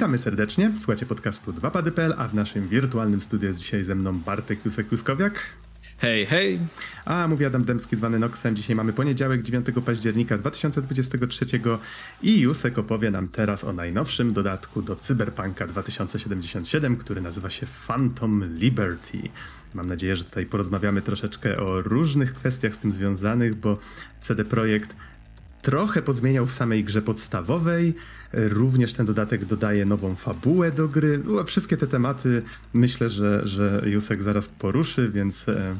Witamy serdecznie, słuchacie podcastu 2pady.pl, a w naszym wirtualnym studiu jest dzisiaj ze mną Bartek Jusek-Juskowiak. Hej, hej. A, mówi Adam Dębski, zwany Noxem. Dzisiaj mamy poniedziałek, 9 października 2023 i Jusek opowie nam teraz o najnowszym dodatku do Cyberpunka 2077, który nazywa się Phantom Liberty. Mam nadzieję, że tutaj porozmawiamy troszeczkę o różnych kwestiach z tym związanych, bo CD Projekt trochę pozmieniał w samej grze podstawowej. Również ten dodatek dodaje nową fabułę do gry. Wszystkie te tematy myślę, że, że Jusek zaraz poruszy, więc e,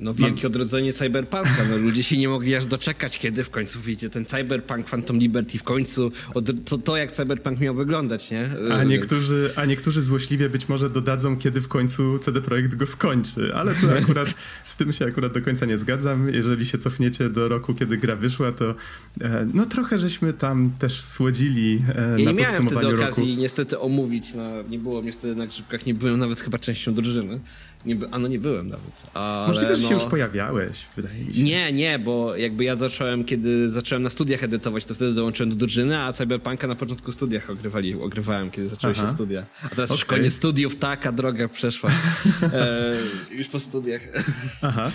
no wielkie Mam... odrodzenie Cyberpunka. No, ludzie się nie mogli aż doczekać, kiedy w końcu wyjdzie ten Cyberpunk Phantom Liberty w końcu. To, to jak Cyberpunk miał wyglądać, nie? A niektórzy, a niektórzy złośliwie być może dodadzą, kiedy w końcu CD Projekt go skończy. Ale to akurat z tym się akurat do końca nie zgadzam. Jeżeli się cofniecie do roku, kiedy gra wyszła, to e, no trochę żeśmy tam też słodzili e, ja na nie miałem wtedy roku. okazji niestety omówić. No, nie było mnie wtedy na grzybkach, nie byłem nawet chyba częścią drużyny. Nie, a no nie byłem nawet. Ale, Możliwe, że no... się już pojawiałeś, wydaje mi się. Nie, nie, bo jakby ja zacząłem, kiedy zacząłem na studiach edytować, to wtedy dołączyłem do drużyny, a Cyberpunka na początku studiach ogrywali, ogrywałem, kiedy zaczęły Aha. się studia. A teraz okay. już koniec studiów, taka droga przeszła. e, już po studiach. Aha,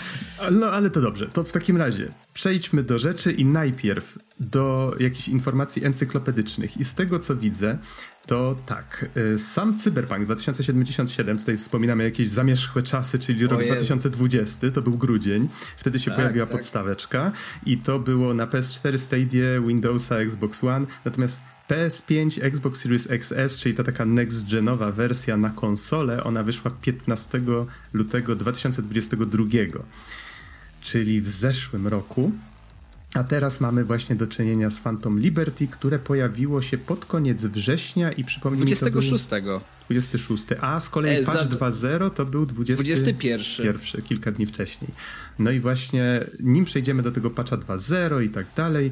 no ale to dobrze. To w takim razie przejdźmy do rzeczy i najpierw do jakichś informacji encyklopedycznych. I z tego, co widzę, to tak, y, sam Cyberpunk 2077, tutaj wspominamy jakieś zamierzchłe czasy, czyli rok 2020, to był grudzień, wtedy się tak, pojawiła tak. podstaweczka i to było na PS4, Stadia, Windowsa, Xbox One, natomiast PS5, Xbox Series XS, czyli ta taka next-genowa wersja na konsolę, ona wyszła 15 lutego 2022, czyli w zeszłym roku. A teraz mamy właśnie do czynienia z Phantom Liberty, które pojawiło się pod koniec września i przypomnij 26. mi 26. A z kolei e, patch za... 2.0 to był 20... 21. Pierwszy, kilka dni wcześniej. No i właśnie nim przejdziemy do tego patcha 2.0 i tak dalej,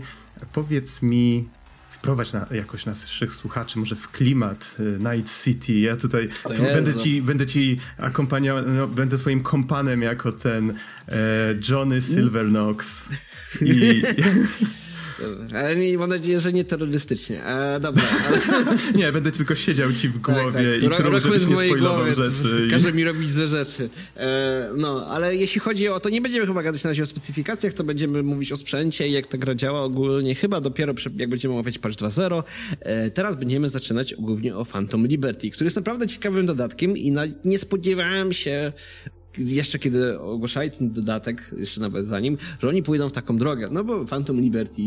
powiedz mi, wprowadź na, jakoś naszych słuchaczy może w klimat y, Night City. Ja tutaj będę ci, będę ci akompaniował, no, będę twoim kompanem jako ten e, Johnny Silvernox. I... Ale nie, mam nadzieję, że nie terrorystycznie. E, dobra. Ale... nie, będę tylko siedział ci w tak, głowie tak, tak. i truł, żebyś nie spoilował rzeczy. Każe mi robić złe rzeczy. E, no, ale jeśli chodzi o to, nie będziemy chyba gadać na razie o specyfikacjach, to będziemy mówić o sprzęcie i jak ta gra działa ogólnie, chyba dopiero jak będziemy omawiać patch 2.0. E, teraz będziemy zaczynać głównie o Phantom Liberty, który jest naprawdę ciekawym dodatkiem i na, nie spodziewałem się jeszcze kiedy ogłaszali ten dodatek, jeszcze nawet zanim, że oni pójdą w taką drogę. No bo Phantom Liberty,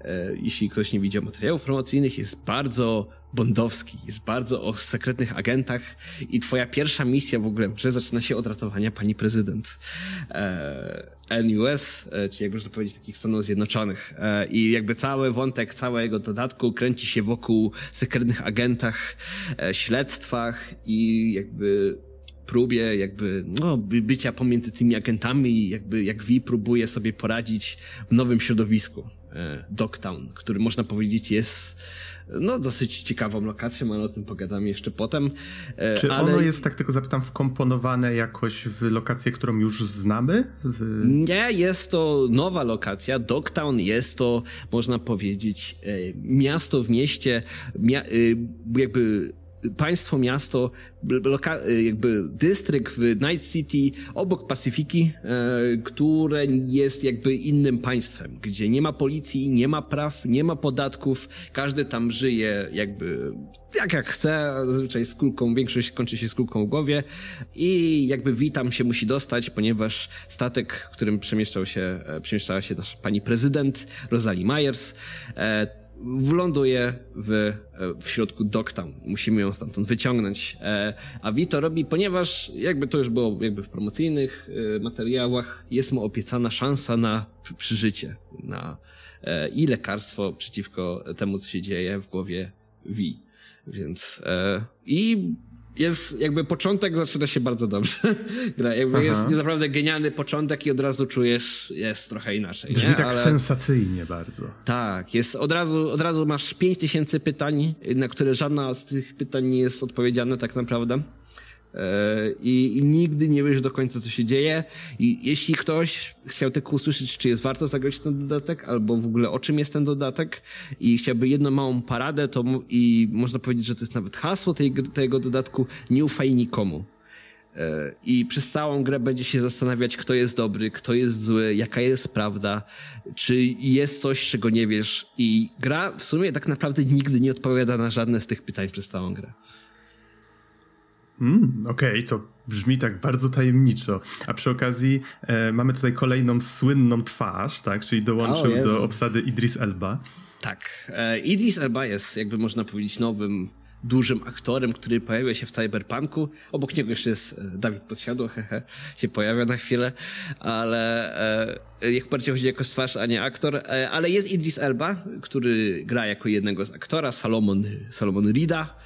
e, jeśli ktoś nie widział materiałów promocyjnych, jest bardzo bondowski, jest bardzo o sekretnych agentach i twoja pierwsza misja w ogóle że zaczyna się od ratowania pani prezydent e, NUS, e, czyli jak można powiedzieć takich Stanów Zjednoczonych. E, I jakby cały wątek całego dodatku kręci się wokół sekretnych agentach, e, śledztwach i jakby próbie jakby no, bycia pomiędzy tymi agentami i jakby jak Vi próbuje sobie poradzić w nowym środowisku. E, Dogtown, który można powiedzieć jest no dosyć ciekawą lokacją, ale o tym pogadamy jeszcze potem. E, Czy ale... ono jest, tak tylko zapytam, wkomponowane jakoś w lokację, którą już znamy? W... Nie, jest to nowa lokacja. Dogtown jest to, można powiedzieć, e, miasto w mieście, mia jakby państwo, miasto, jakby dystrykt w Night City obok Pacyfiki, e, które jest jakby innym państwem, gdzie nie ma policji, nie ma praw, nie ma podatków, każdy tam żyje jakby jak jak chce, zazwyczaj z kulką, większość kończy się z kulką w głowie i jakby witam się musi dostać, ponieważ statek, którym przemieszczał się, e, przemieszczała się nasza pani prezydent Rosalie Myers, e, wląduje w, e, w środku Dogtown. Musimy ją stamtąd wyciągnąć. E, a Vito robi, ponieważ jakby to już było jakby w promocyjnych e, materiałach, jest mu obiecana szansa na przeżycie, na i lekarstwo przeciwko temu, co się dzieje w głowie Vi. Więc i jest jakby początek zaczyna się bardzo dobrze. Gra jakby Aha. jest naprawdę genialny początek i od razu czujesz, jest trochę inaczej. Brzmi nie? tak Ale... sensacyjnie bardzo. Tak, jest od razu, od razu masz pięć tysięcy pytań, na które żadna z tych pytań nie jest odpowiedziana tak naprawdę. I, i nigdy nie wiesz do końca, co się dzieje. I jeśli ktoś chciał tylko usłyszeć, czy jest warto zagrać ten dodatek, albo w ogóle o czym jest ten dodatek i chciałby jedną małą paradę, to i można powiedzieć, że to jest nawet hasło tej, tego dodatku, nie ufaj nikomu. E, I przez całą grę będzie się zastanawiać, kto jest dobry, kto jest zły, jaka jest prawda, czy jest coś, czego nie wiesz. I gra w sumie tak naprawdę nigdy nie odpowiada na żadne z tych pytań przez całą grę. Mm, Okej, okay, to brzmi tak bardzo tajemniczo. A przy okazji e, mamy tutaj kolejną słynną twarz, tak? Czyli dołączył do obsady Idris Elba. Tak. E, Idris Elba jest, jakby można powiedzieć, nowym dużym aktorem, który pojawia się w Cyberpunku. Obok niego jeszcze jest e, Dawid Podsiadło, hehe, się pojawia na chwilę, ale e, jak bardziej chodzi jako twarz, a nie aktor. E, ale jest Idris Elba, który gra jako jednego z aktora, Salomon, Salomon Rida.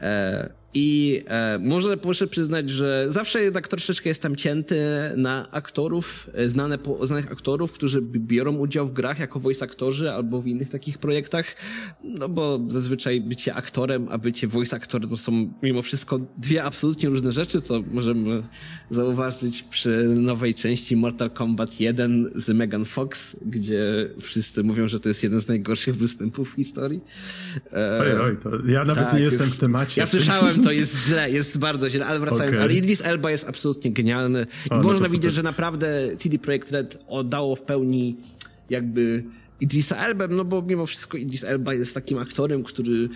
E, i e, może muszę przyznać, że zawsze jednak troszeczkę jestem cięty na aktorów, e, znane, po, znanych aktorów, którzy biorą udział w grach jako voice aktorzy albo w innych takich projektach, no bo zazwyczaj bycie aktorem, a bycie voice aktorem to są mimo wszystko dwie absolutnie różne rzeczy, co możemy zauważyć przy nowej części Mortal Kombat 1 z Megan Fox, gdzie wszyscy mówią, że to jest jeden z najgorszych występów w historii. E, oj, oj, to ja nawet tak, nie jestem jest, w temacie. Ja słyszałem to jest źle, jest bardzo źle, ale wracając, okay. ale Idris Elba jest absolutnie genialny. O, no Można widzieć, że naprawdę CD Projekt Red oddało w pełni jakby Idrisa Elba, no bo mimo wszystko Idris Elba jest takim aktorem, który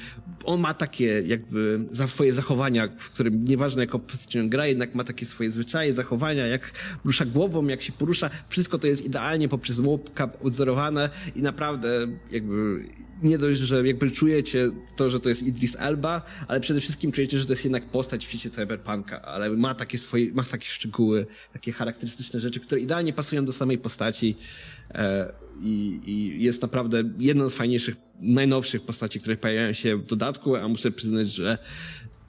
on ma takie jakby za swoje zachowania, w którym nieważne jaką postacią gra, jednak ma takie swoje zwyczaje, zachowania, jak rusza głową, jak się porusza, wszystko to jest idealnie poprzez łupka odzorowane i naprawdę jakby nie dość, że jakby czujecie to, że to jest Idris Elba, ale przede wszystkim czujecie, że to jest jednak postać w świecie cyberpunka, ale ma takie swoje, ma takie szczegóły, takie charakterystyczne rzeczy, które idealnie pasują do samej postaci. E, i, i jest naprawdę jedną z fajniejszych, najnowszych postaci, które pojawiają się w dodatku, a muszę przyznać, że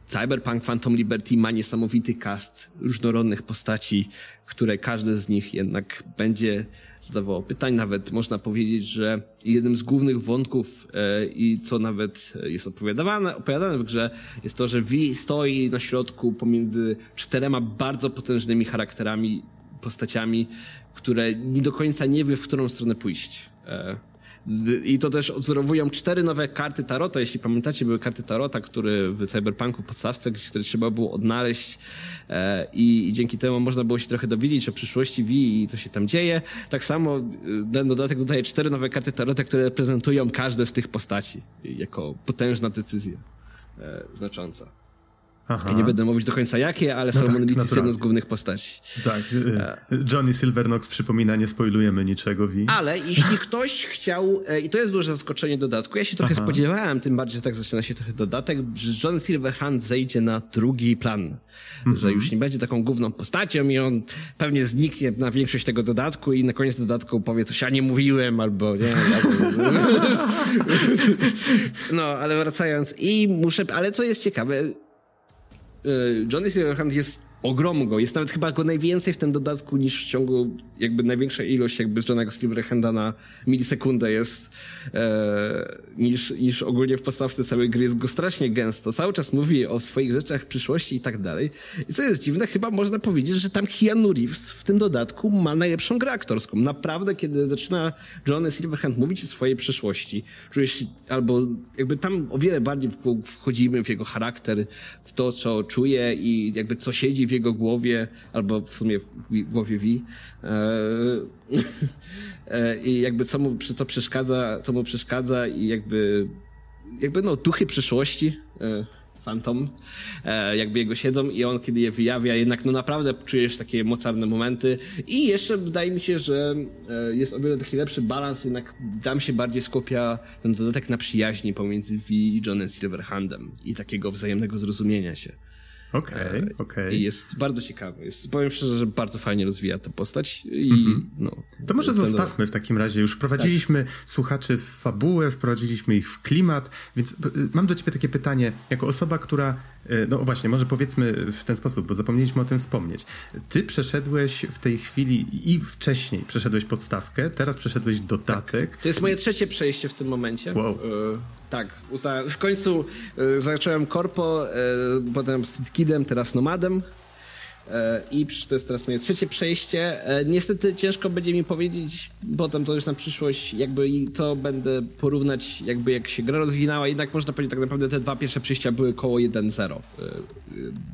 Cyberpunk Phantom Liberty ma niesamowity cast różnorodnych postaci, które każdy z nich jednak będzie zadawało pytań. Nawet można powiedzieć, że jednym z głównych wątków e, i co nawet jest opowiadane, opowiadane w grze jest to, że V stoi na środku pomiędzy czterema bardzo potężnymi charakterami, postaciami, które nie do końca nie wie, w którą stronę pójść. E, i to też odzorowują cztery nowe karty Tarota. Jeśli pamiętacie, były karty Tarota, które w Cyberpunku podstawce, które trzeba było odnaleźć e, i, dzięki temu można było się trochę dowiedzieć o przyszłości V i co się tam dzieje. Tak samo e, ten dodatek dodaje cztery nowe karty Tarota, które reprezentują każde z tych postaci jako potężna decyzja znacząca. Aha. Ja nie będę mówić do końca jakie, ale no Solomon tak, jest jedną z głównych postaci. Tak. E, Johnny Silvernox przypomina, nie spoilujemy niczego. Wi. Ale jeśli ktoś chciał, e, i to jest duże zaskoczenie dodatku, ja się trochę Aha. spodziewałem, tym bardziej, że tak zaczyna się trochę dodatek, że John Silverhand zejdzie na drugi plan. Mhm. Że już nie będzie taką główną postacią i on pewnie zniknie na większość tego dodatku i na koniec dodatku powie coś, ja nie mówiłem, albo nie. no, ale wracając. I muszę, ale co jest ciekawe, Y, Johnny Silverhand jest ogromny, jest nawet chyba go najwięcej w tym dodatku niż w ciągu, jakby największa ilość jakby z Johnego Silverhanda na milisekundę jest e, niż, niż ogólnie w podstawce całej gry jest go strasznie gęsto. Cały czas mówi o swoich rzeczach, przyszłości i tak dalej. I co jest dziwne, chyba można powiedzieć, że tam Keanu Reeves w tym dodatku ma najlepszą grę aktorską. Naprawdę, kiedy zaczyna Johnny Silverhand mówić o swojej przyszłości, czujesz, albo jakby tam o wiele bardziej wchodzimy w jego charakter, w to, co czuje i jakby co siedzi w jego głowie, albo w sumie w głowie Wi. E, e, I jakby co mu, co przeszkadza, co mu przeszkadza i jakby, jakby no duchy przyszłości, e, Phantom, jakby jego siedzą i on kiedy je wyjawia, jednak no naprawdę czujesz takie mocarne momenty i jeszcze wydaje mi się, że jest o wiele taki lepszy balans, jednak tam się bardziej skupia ten dodatek na przyjaźni pomiędzy V i Johnem Silverhandem i takiego wzajemnego zrozumienia się. Okej, okay, e, okej. Okay. I jest bardzo ciekawy. Jest, powiem szczerze, że bardzo fajnie rozwija tę postać i mm -hmm. no. To może zostawmy w takim razie. Już wprowadziliśmy tak. słuchaczy w fabułę, wprowadziliśmy ich w klimat, więc y, mam do ciebie takie pytanie. Jako osoba, która E, no właśnie, może powiedzmy w ten sposób, bo zapomnieliśmy o tym wspomnieć. Ty przeszedłeś w tej chwili i wcześniej przeszedłeś podstawkę, teraz przeszedłeś dodatek. Tak. To jest moje trzecie przejście w tym momencie. Wow. E, tak, w końcu e, zacząłem korpo, e, potem z Kidem, teraz Nomadem. E, I to jest teraz moje trzecie przejście. E, niestety ciężko będzie mi powiedzieć, potem to już na przyszłość, jakby i to będę porównać, jakby jak się gra rozwinęła. Jednak można powiedzieć, tak naprawdę te dwa pierwsze przejścia były koło 1.0 e,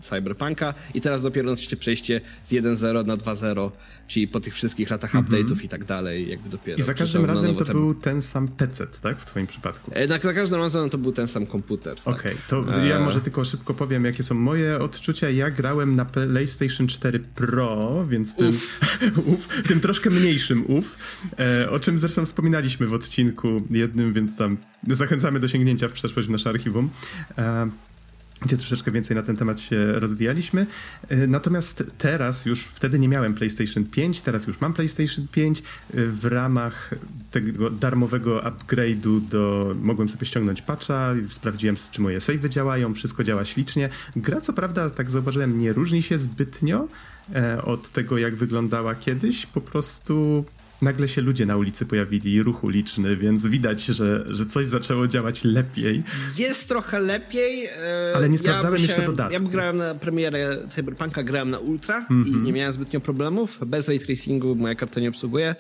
Cyberpunka i teraz dopiero trzecie przejście z 1.0 na 2.0, czyli po tych wszystkich latach -hmm. update'ów i tak dalej, jakby dopiero. I za każdym razem to był ten sam PC, tak? W twoim przypadku. Tak, za każdym razem to był ten sam komputer. Okej, okay, tak. to ja może tylko szybko powiem, jakie są moje odczucia. Ja grałem na PlayStation PlayStation 4 Pro, więc tym, uf. uf, tym troszkę mniejszym uf, e, o czym zresztą wspominaliśmy w odcinku jednym, więc tam zachęcamy do sięgnięcia w przeszłość w nasze archiwum. E, gdzie troszeczkę więcej na ten temat się rozwijaliśmy. E, natomiast teraz już, wtedy nie miałem PlayStation 5, teraz już mam PlayStation 5. E, w ramach tego darmowego upgrade'u do, mogłem sobie ściągnąć patcha, sprawdziłem czy moje savey działają, wszystko działa ślicznie. Gra co prawda, tak zauważyłem, nie różni się zbytnio e, od tego jak wyglądała kiedyś, po prostu nagle się ludzie na ulicy pojawili, ruch uliczny, więc widać, że, że coś zaczęło działać lepiej. Jest trochę lepiej. E, Ale nie sprawdzałem ja jeszcze dodatku. Ja grałem na premierę Cyberpunka, grałem na Ultra mm -hmm. i mhm. nie miałem zbytnio problemów. Bez ray tracingu moja karta nie obsługuje.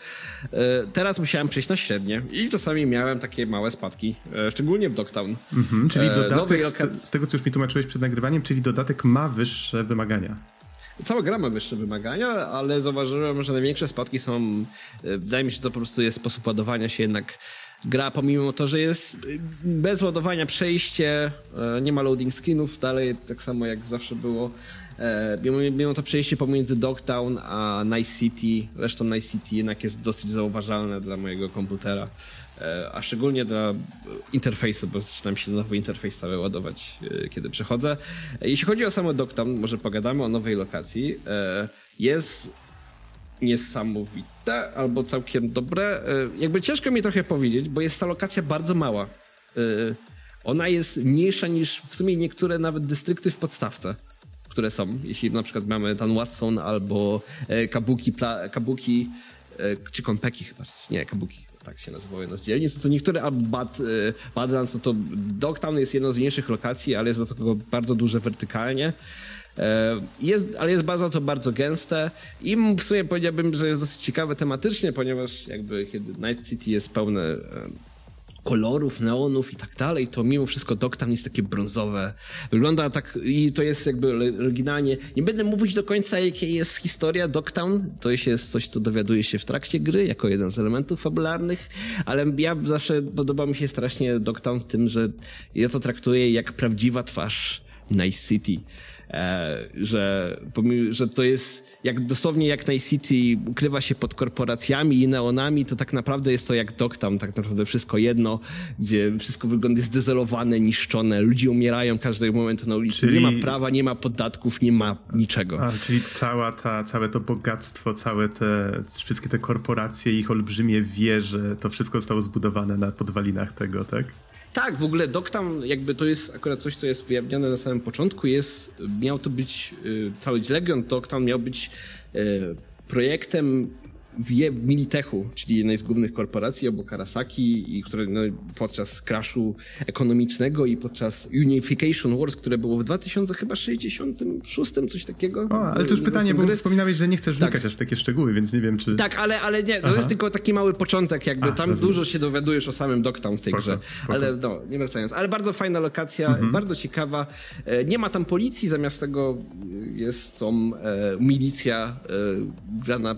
E, teraz musiałem przejść na średnie i czasami miałem takie małe spadki, e, szczególnie w Dogtown. Mm -hmm. Czyli dodatek, z, z tego co już mi tłumaczyłeś przed nagrywaniem, czyli dodatek ma wyższe wymagania. Cała gra ma wyższe wymagania, ale zauważyłem, że największe spadki są. E, wydaje mi się, że to po prostu jest sposób ładowania się jednak. Gra, pomimo to, że jest bez ładowania przejście, e, nie ma loading screenów, dalej tak samo jak zawsze było. E, mimo, mimo to przejście pomiędzy Dogtown a Night City, zresztą Night City jednak jest dosyć zauważalne dla mojego komputera. E, a szczególnie dla interfejsu, bo zaczynam się nowy interfejs cały ładować, e, kiedy przechodzę. E, jeśli chodzi o samo Doktown, może pogadamy o nowej lokacji. Jest niesamowite albo całkiem dobre. Jakby ciężko mi trochę powiedzieć, bo jest ta lokacja bardzo mała. Ona jest mniejsza niż w sumie niektóre nawet dystrykty w podstawce, które są. Jeśli na przykład mamy Tan Watson albo Kabuki, Kabuki czy Konpeki chyba, nie, Kabuki tak się nazywały jedna z dzielnic, no to niektóre, a Bad, y, Badlands, no to Dogtown jest jedną z mniejszych lokacji, ale jest do tego bardzo duże wertykalnie. E, jest, ale jest baza to bardzo gęste i w sumie powiedziałbym, że jest dosyć ciekawe tematycznie, ponieważ jakby kiedy Night City jest pełne e, kolorów, neonów i tak dalej, to mimo wszystko Dogtown jest takie brązowe. Wygląda tak i to jest jakby oryginalnie. Nie będę mówić do końca, jakie jest historia Dogtown. To jest coś, co dowiaduje się w trakcie gry, jako jeden z elementów fabularnych, ale ja zawsze podoba mi się strasznie Dogtown tym, że ja to traktuję jak prawdziwa twarz Nice City. E, że, pomimo, że to jest jak dosłownie jak Night City ukrywa się pod korporacjami i neonami, to tak naprawdę jest to jak Dogtown, tak naprawdę wszystko jedno, gdzie wszystko wygląda zdezolowane, niszczone, ludzie umierają każdego momentu na ulicy, czyli... nie ma prawa, nie ma podatków, nie ma niczego. A, czyli cała ta, całe to bogactwo, całe te, wszystkie te korporacje, ich olbrzymie wieże, to wszystko zostało zbudowane na podwalinach tego, tak? Tak, w ogóle Dogtown jakby to jest akurat coś, co jest ujawnione na samym początku, jest, miał to być, y, cały Legion Dogtown miał być y, projektem w Militechu, czyli jednej z głównych korporacji obok Arasaki, i które no, podczas crashu ekonomicznego i podczas Unification Wars, które było w 2066, coś takiego. O, ale to już pytanie, bo wspominałeś, że nie chcesz wnikać tak. aż w takie szczegóły, więc nie wiem, czy... Tak, ale, ale nie, to Aha. jest tylko taki mały początek, jakby tam rozumiem. dużo się dowiadujesz o samym Dogtown w tej grze. Ale no, nie wracając. Ale bardzo fajna lokacja, mhm. bardzo ciekawa. E, nie ma tam policji, zamiast tego jest są e, milicja, e, grana,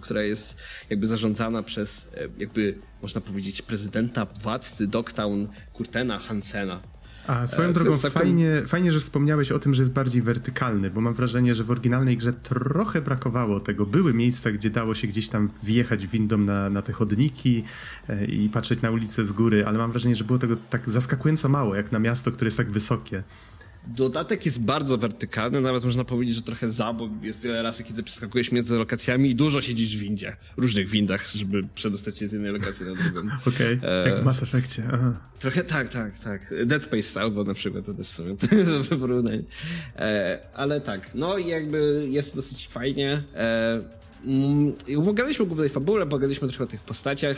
która jest jakby zarządzana przez, e, jakby można powiedzieć, prezydenta władcy Dogtown Kurtena Hansena. A swoją e, drogą, fajnie, fajnie, że wspomniałeś o tym, że jest bardziej wertykalny, bo mam wrażenie, że w oryginalnej grze trochę brakowało tego. Były miejsca, gdzie dało się gdzieś tam wjechać windą na, na te chodniki e, i patrzeć na ulicę z góry, ale mam wrażenie, że było tego tak zaskakująco mało, jak na miasto, które jest tak wysokie. Dodatek jest bardzo wertykalny, nawet można powiedzieć, że trochę za, bo jest wiele razy, kiedy przeskakujesz między lokacjami i dużo siedzisz w windzie, różnych windach, żeby przedostać się z jednej lokacji na drugą. Okej, okay. e... jak w Mass Effectie. Aha. Trochę tak, tak, tak. Dead Space albo na przykład, to też w sumie to jest dobre porównanie. E, ale tak, no i jakby jest dosyć fajnie. E, Mm, pogadaliśmy o głównej fabule, pogadaliśmy trochę o tych postaciach.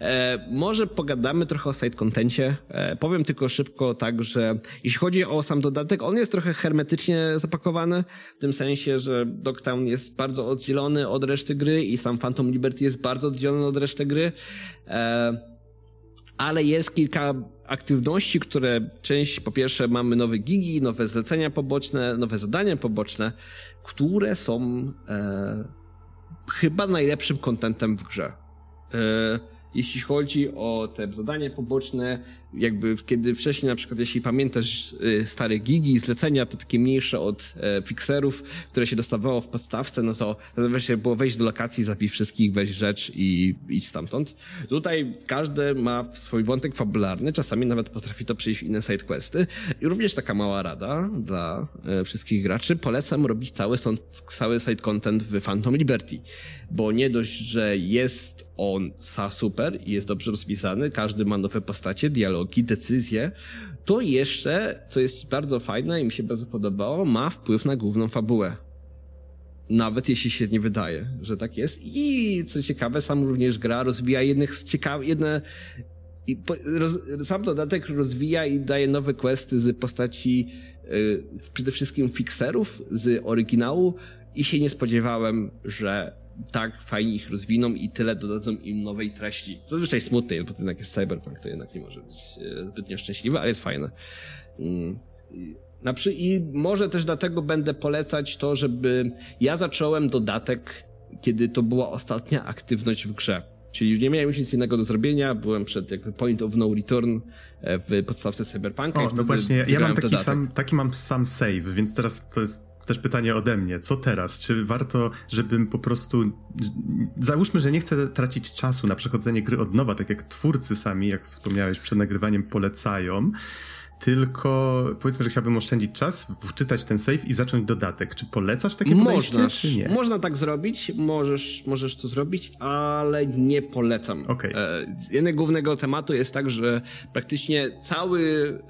E, może pogadamy trochę o side-contencie. E, powiem tylko szybko tak, że jeśli chodzi o sam dodatek, on jest trochę hermetycznie zapakowany, w tym sensie, że Dogtown jest bardzo oddzielony od reszty gry i sam Phantom Liberty jest bardzo oddzielony od reszty gry. E, ale jest kilka aktywności, które część, po pierwsze mamy nowe gigi, nowe zlecenia poboczne, nowe zadania poboczne, które są e, chyba najlepszym kontentem w grze. E, jeśli chodzi o te zadania poboczne, jakby kiedy wcześniej na przykład, jeśli pamiętasz y, stare gigi, zlecenia, to takie mniejsze od e, fixerów, które się dostawało w podstawce, no to zazwyczaj było wejść do lokacji, zabij wszystkich, weź rzecz i idź stamtąd. Tutaj każdy ma swój wątek fabularny, czasami nawet potrafi to przejść w inne sidequesty. I również taka mała rada dla e, wszystkich graczy, polecam robić cały, cały side content w Phantom Liberty, bo nie dość, że jest on sa super i jest dobrze rozpisany, każdy ma nowe postacie, dialogi, decyzje, to jeszcze, co jest bardzo fajne i mi się bardzo podobało, ma wpływ na główną fabułę. Nawet jeśli się nie wydaje, że tak jest. I co ciekawe, sam również gra rozwija jednych z ciekawych, jedne, i roz, sam dodatek rozwija i daje nowe questy z postaci yy, przede wszystkim fixerów z oryginału i się nie spodziewałem, że tak fajnie ich rozwiną i tyle dodadzą im nowej treści. Zazwyczaj smutnej, bo to jednak jest cyberpunk, to jednak nie może być e, zbytnio szczęśliwe, ale jest fajne. Mm. I może też dlatego będę polecać to, żeby ja zacząłem dodatek, kiedy to była ostatnia aktywność w grze. Czyli już nie miałem już nic innego do zrobienia, byłem przed jakby point of no return e, w podstawce Cyberpunka. O, no właśnie, ja mam taki sam, taki mam sam save, więc teraz to jest też pytanie ode mnie, co teraz? Czy warto, żebym po prostu. Załóżmy, że nie chcę tracić czasu na przechodzenie gry od nowa, tak jak twórcy sami, jak wspomniałeś przed nagrywaniem, polecają tylko powiedzmy, że chciałbym oszczędzić czas, wczytać ten save i zacząć dodatek. Czy polecasz takie podejście, Można, czy nie? Można tak zrobić, możesz, możesz to zrobić, ale nie polecam. Okay. E, głównego tematu jest tak, że praktycznie cały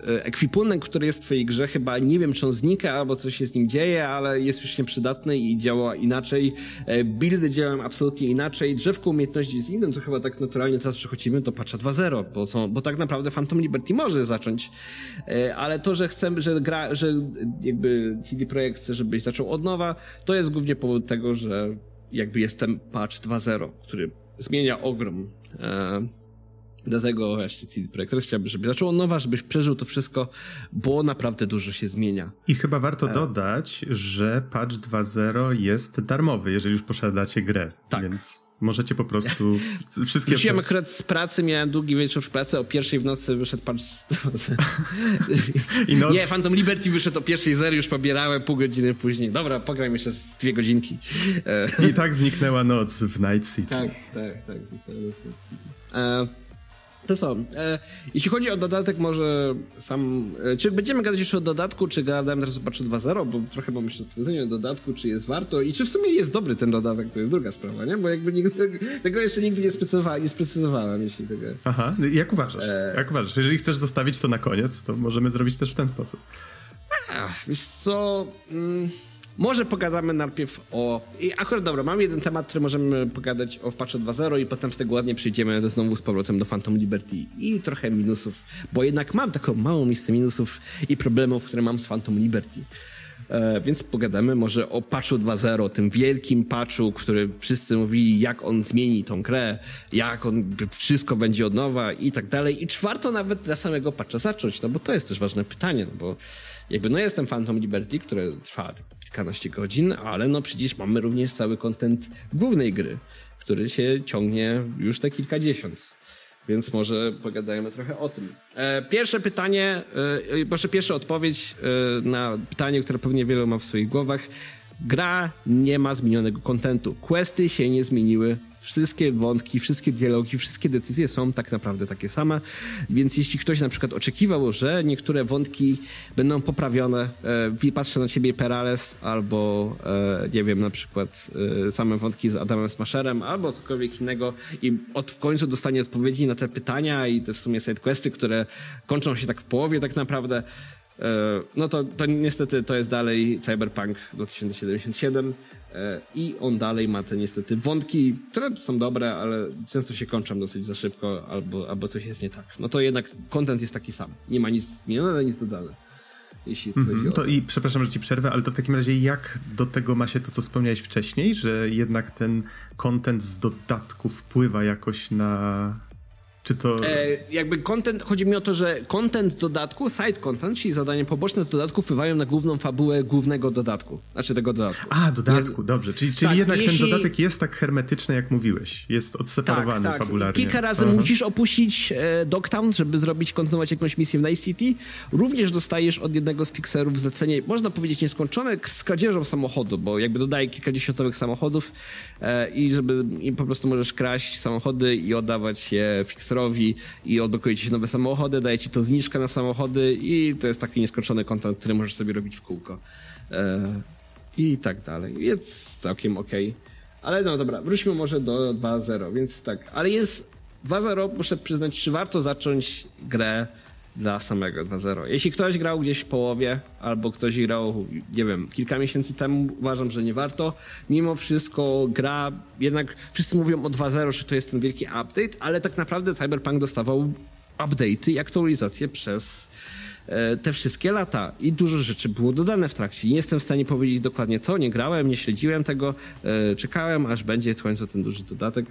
e, ekwipunek, który jest w twojej grze, chyba nie wiem, czy on znika, albo coś się z nim dzieje, ale jest już nieprzydatny i działa inaczej. E, buildy działają absolutnie inaczej. Drzewko umiejętności jest innym, to chyba tak naturalnie teraz przechodzimy do patcha 2.0, bo, są, bo tak naprawdę Phantom Liberty może zacząć ale to, że chcemy, że gra, że jakby CD Projekt chce, żebyś zaczął od nowa, to jest głównie powód tego, że jakby jest ten patch 2.0, który zmienia ogrom. E, dlatego właśnie CD Projekt chciałby, żeby zaczął od nowa, żebyś przeżył to wszystko, bo naprawdę dużo się zmienia. I chyba warto e... dodać, że patch 2.0 jest darmowy, jeżeli już posiadacie grę. Tak. Więc Możecie po prostu wszystkie... Wróciłem akurat z pracy, miałem długi wieczór w pracy, o pierwszej w nocy wyszedł pan... I noc... Nie, Phantom Liberty wyszedł o pierwszej zery, już pobierałem pół godziny później. Dobra, pograjmy jeszcze z dwie godzinki. I tak zniknęła noc w Night City. Tak, tak, tak, zniknęła noc w Night City. E, to co? E, jeśli chodzi o dodatek, może sam. E, czy będziemy gadać jeszcze o dodatku, czy gadałem teraz o patchu 2.0, bo trochę mam jeszcze odpowiedzenie o dodatku, czy jest warto i czy w sumie jest dobry ten dodatek, to jest druga sprawa, nie? Bo jakby nigdy, tego jeszcze nigdy nie, sprecyzowałem, nie sprecyzowałem, jeśli tego. Aha, jak uważasz? E... Jak uważasz? Jeżeli chcesz zostawić to na koniec, to możemy zrobić też w ten sposób. Ach, wiesz co. Mm może pogadamy najpierw o... I akurat dobra, mam jeden temat, który możemy pogadać o patchu 2.0 i potem z tego ładnie przejdziemy znowu z powrotem do Phantom Liberty i trochę minusów, bo jednak mam taką małą listę minusów i problemów, które mam z Phantom Liberty. E, więc pogadamy może o patchu 2.0, tym wielkim patchu, który wszyscy mówili, jak on zmieni tą grę, jak on wszystko będzie od nowa i tak dalej. I czy warto nawet dla samego patcha zacząć? No bo to jest też ważne pytanie, no bo jakby no jestem Phantom Liberty, które trwa kilkanaście godzin, ale no przecież mamy również cały kontent głównej gry, który się ciągnie już te kilkadziesiąt. Więc może pogadajmy trochę o tym. E, pierwsze pytanie, e, proszę pierwsza odpowiedź e, na pytanie, które pewnie wielu ma w swoich głowach. gra nie ma zmienionego kontentu. Questy się nie zmieniły, wszystkie wątki, wszystkie dialogi, wszystkie decyzje są tak naprawdę takie same, więc jeśli ktoś na przykład oczekiwał, że niektóre wątki będą poprawione, e, patrzę na ciebie Perales, albo e, nie wiem, na przykład e, same wątki z Adamem Smasherem, albo cokolwiek innego i od, w końcu dostanie odpowiedzi na te pytania i te w sumie sidequesty, które kończą się tak w połowie tak naprawdę, e, no to, to niestety to jest dalej Cyberpunk 2077 e, i on dalej ma te niestety wątki, które są dobre, ale często się kończą dosyć za szybko albo, albo coś jest nie tak. No to jednak content jest taki sam. Nie ma nic zmienione, nic dodane. Jeśli mm -hmm. To i przepraszam, że ci przerwę, ale to w takim razie jak do tego ma się to, co wspomniałeś wcześniej, że jednak ten content z dodatku wpływa jakoś na, czy to... E, jakby content, chodzi mi o to, że content dodatku, side content, czyli zadania poboczne z dodatku wpływają na główną fabułę głównego dodatku. Znaczy tego dodatku. A, dodatku, dobrze. Czyli, czyli tak, jednak jeśli... ten dodatek jest tak hermetyczny, jak mówiłeś. Jest odseparowany tak, tak. fabularnie. Kilka razy Aha. musisz opuścić e, Dogtown, żeby zrobić, kontynuować jakąś misję w Night City. Również dostajesz od jednego z fixerów zlecenie, można powiedzieć nieskończone, z kradzieżą samochodu, bo jakby dodaje kilkadziesiątowych samochodów e, i żeby i po prostu możesz kraść samochody i oddawać je fixerowi i odblokuje ci się nowe samochody, daje ci to zniżkę na samochody i to jest taki nieskończony kontent, który możesz sobie robić w kółko. E, I tak dalej. Więc całkiem okej. Okay. Ale no dobra, wróćmy może do 2.0, więc tak. Ale jest 2.0, muszę przyznać, czy warto zacząć grę dla samego 2.0. Jeśli ktoś grał gdzieś w połowie, albo ktoś grał, nie wiem, kilka miesięcy temu, uważam, że nie warto. Mimo wszystko gra, jednak wszyscy mówią o 2.0, że to jest ten wielki update, ale tak naprawdę Cyberpunk dostawał update'y i aktualizacje przez e, te wszystkie lata i dużo rzeczy było dodane w trakcie. Nie jestem w stanie powiedzieć dokładnie co, nie grałem, nie śledziłem tego, e, czekałem aż będzie w końcu ten duży dodatek.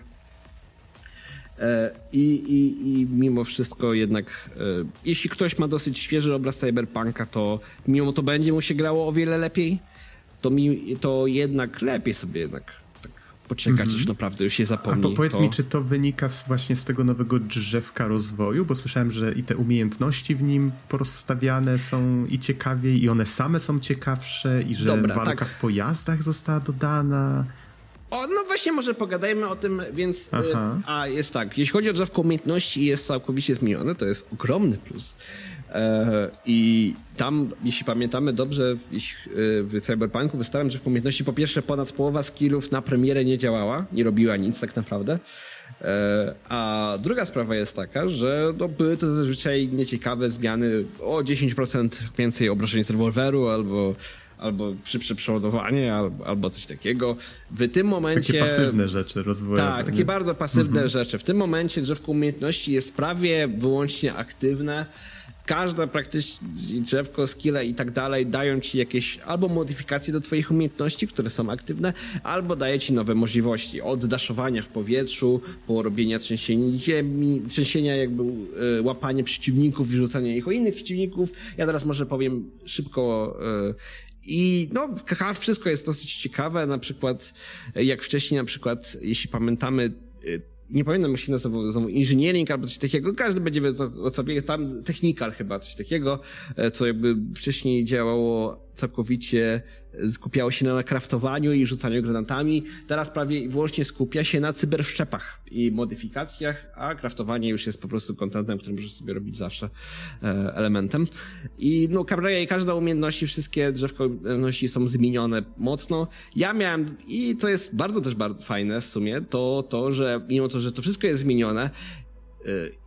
E, I, i, I mimo wszystko jednak, e, jeśli ktoś ma dosyć świeży obraz Cyberpunka, to mimo to będzie mu się grało o wiele lepiej, to, mi, to jednak lepiej sobie jednak tak poczekać, mm -hmm. już naprawdę już się zapomni. A po, powiedz to... mi, czy to wynika z, właśnie z tego nowego drzewka rozwoju? Bo słyszałem, że i te umiejętności w nim porozstawiane są i ciekawiej, i one same są ciekawsze, i że Dobra, walka tak. w pojazdach została dodana. O, no właśnie może pogadajmy o tym, więc... Y, a, jest tak, jeśli chodzi o drzewko umiejętności jest całkowicie zmienione, to jest ogromny plus. E, I tam, jeśli pamiętamy dobrze, w, y, Cyberpunku wystałem, że w umiejętności po pierwsze ponad połowa skillów na premierę nie działała, nie robiła nic tak naprawdę. E, a druga sprawa jest taka, że no, były to zazwyczaj nieciekawe zmiany o 10% więcej obrażeń z rewolweru albo albo szybsze przeładowanie, albo, albo coś takiego. W tym momencie... Takie pasywne rzeczy rozwoju. Tak, takie bardzo pasywne mhm. rzeczy. W tym momencie drzewko umiejętności jest prawie wyłącznie aktywne każda praktycznie drzewko, skille i tak dalej dają ci jakieś albo modyfikacje do twoich umiejętności, które są aktywne, albo daje ci nowe możliwości. Od daszowania w powietrzu, po robienia trzęsienia ziemi, trzęsienia jakby y, łapanie przeciwników, wyrzucania ich o innych przeciwników. Ja teraz może powiem szybko y, i no, wszystko jest dosyć ciekawe, na przykład jak wcześniej, na przykład jeśli pamiętamy y, nie pamiętam jak się nazywał, znowu engineering albo coś takiego, każdy będzie wiedział o sobie, tam technical chyba, coś takiego, e, co jakby wcześniej działało całkowicie, skupiało się na kraftowaniu i rzucaniu granatami, teraz prawie wyłącznie skupia się na cyberszczepach i modyfikacjach, a kraftowanie już jest po prostu kontentem, który możesz sobie robić zawsze e, elementem. I no, i każda umiejętności, wszystkie drzewko umiejętności są zmienione mocno. Ja miałem, i to jest bardzo też bardzo fajne w sumie, to to, że mimo to, że to wszystko jest zmienione,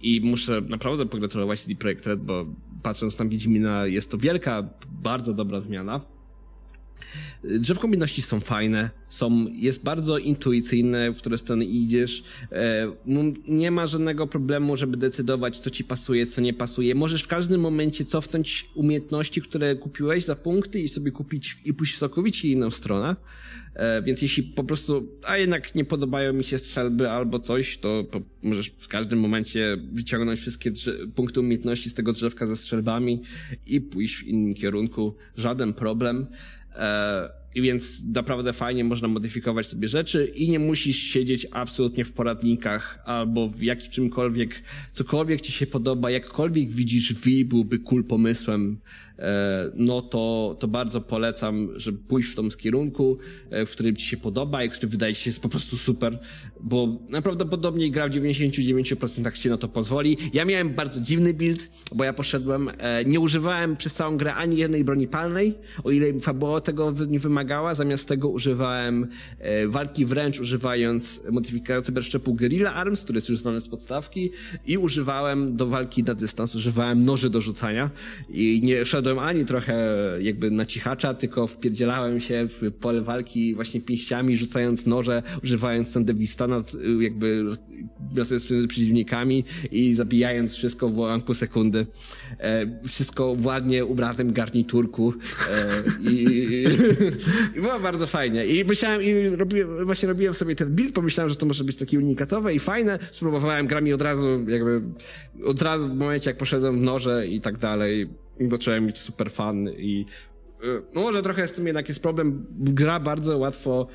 i muszę naprawdę pogratulować CD Projekt Red, bo patrząc na Wiedźmina jest to wielka, bardzo dobra zmiana. Drzewko kombinacji są fajne, są, jest bardzo intuicyjne, w które strony idziesz. E, no, nie ma żadnego problemu, żeby decydować, co ci pasuje, co nie pasuje. Możesz w każdym momencie cofnąć umiejętności, które kupiłeś za punkty i sobie kupić i pójść w całkowicie inną stronę. E, więc jeśli po prostu, a jednak nie podobają mi się strzelby albo coś, to możesz w każdym momencie wyciągnąć wszystkie punkty umiejętności z tego drzewka ze strzelbami i pójść w innym kierunku. Żaden problem. E, i więc naprawdę fajnie można modyfikować sobie rzeczy i nie musisz siedzieć absolutnie w poradnikach albo w jakim czymkolwiek, cokolwiek ci się podoba, jakkolwiek widzisz Wii byłby cool pomysłem, e, no to, to bardzo polecam, żeby pójść w tym kierunku, e, w którym ci się podoba i który wydaje się jest po prostu super, bo najprawdopodobniej gra w 99% ci na to pozwoli. Ja miałem bardzo dziwny build, bo ja poszedłem, e, nie używałem przez całą grę ani jednej broni palnej, o ile fabuła tego nie wymagała, zamiast tego używałem walki wręcz, używając modyfikacji cyberszczepu Guerrilla Arms, który jest już znany z podstawki. I używałem do walki na dystans, używałem noży do rzucania. I nie szedłem ani trochę jakby na cichacza, tylko wpierdzielałem się w pole walki właśnie pięściami, rzucając noże, używając Sandewistana, jakby ratując między przeciwnikami i zabijając wszystko w ułamku sekundy. E, wszystko w ładnie ubranym garniturku. E, i, i, i, było bardzo fajnie. I myślałem, i robiłem, właśnie robiłem sobie ten build, pomyślałem, że to może być takie unikatowe i fajne. Spróbowałem grami od razu, jakby od razu w momencie, jak poszedłem w noże i tak dalej zacząłem mieć super fan i y, no może trochę z tym jednak jest problem. Gra bardzo łatwo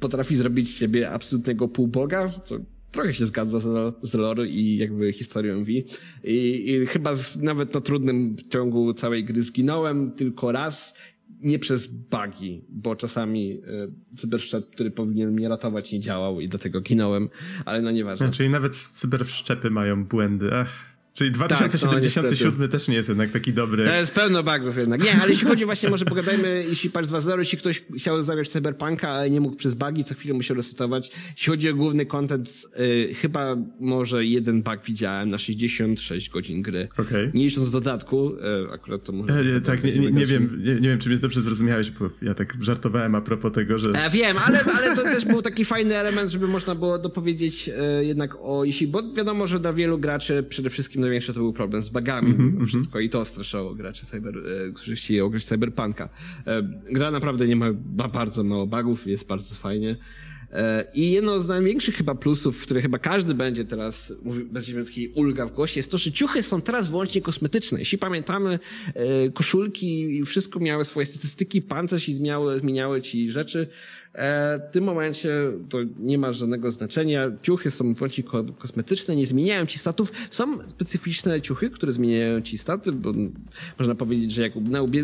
potrafi zrobić z siebie absolutnego półboga, co trochę się zgadza z, z lore i jakby historią V. I, i chyba z, nawet na trudnym ciągu całej gry zginąłem tylko raz, nie przez bugi, bo czasami y, cyberszczep, który powinien mnie ratować, nie działał i dlatego ginąłem, ale no nieważne. Czyli nawet cyberszczepy mają błędy, ach. Czyli 2077 tak, no, też nie jest jednak taki dobry. To jest pełno bugów jednak. Nie, ale jeśli chodzi właśnie, może pogadajmy, jeśli patch 2.0, jeśli ktoś chciał zagrać Cyberpunka, ale nie mógł przez bugi, co chwilę musiał resetować. Jeśli chodzi o główny content, y, chyba może jeden bug widziałem na 66 godzin gry. Okay. Nie licząc dodatku, y, akurat to może... Ja, tak, nie, nie, nie wiem, nie, nie, wiem, czy mnie dobrze zrozumiałeś, bo ja tak żartowałem a propos tego, że... Ja wiem, ale, ale to też był taki fajny element, żeby można było dopowiedzieć y, jednak o, jeśli, bo wiadomo, że dla wielu graczy przede wszystkim największy to był problem z bugami mm -hmm, wszystko i to straszało graczy cyber, e, którzy chcieli ograć Cyberpunka. E, gra naprawdę nie ma, ma bardzo mało bugów, jest bardzo fajnie. E, I jedno z największych chyba plusów, które chyba każdy będzie teraz, będzie miał taki ulga w głosie, jest to, że ciuchy są teraz wyłącznie kosmetyczne. Jeśli pamiętamy, koszulki i wszystko miały swoje statystyki, pancerz się zmieniały, zmieniały ci rzeczy, w tym momencie to nie ma żadnego znaczenia. Ciuchy są wyłącznie kosmetyczne, nie zmieniają ci statów. Są specyficzne ciuchy, które zmieniają ci staty, bo można powiedzieć, że jak,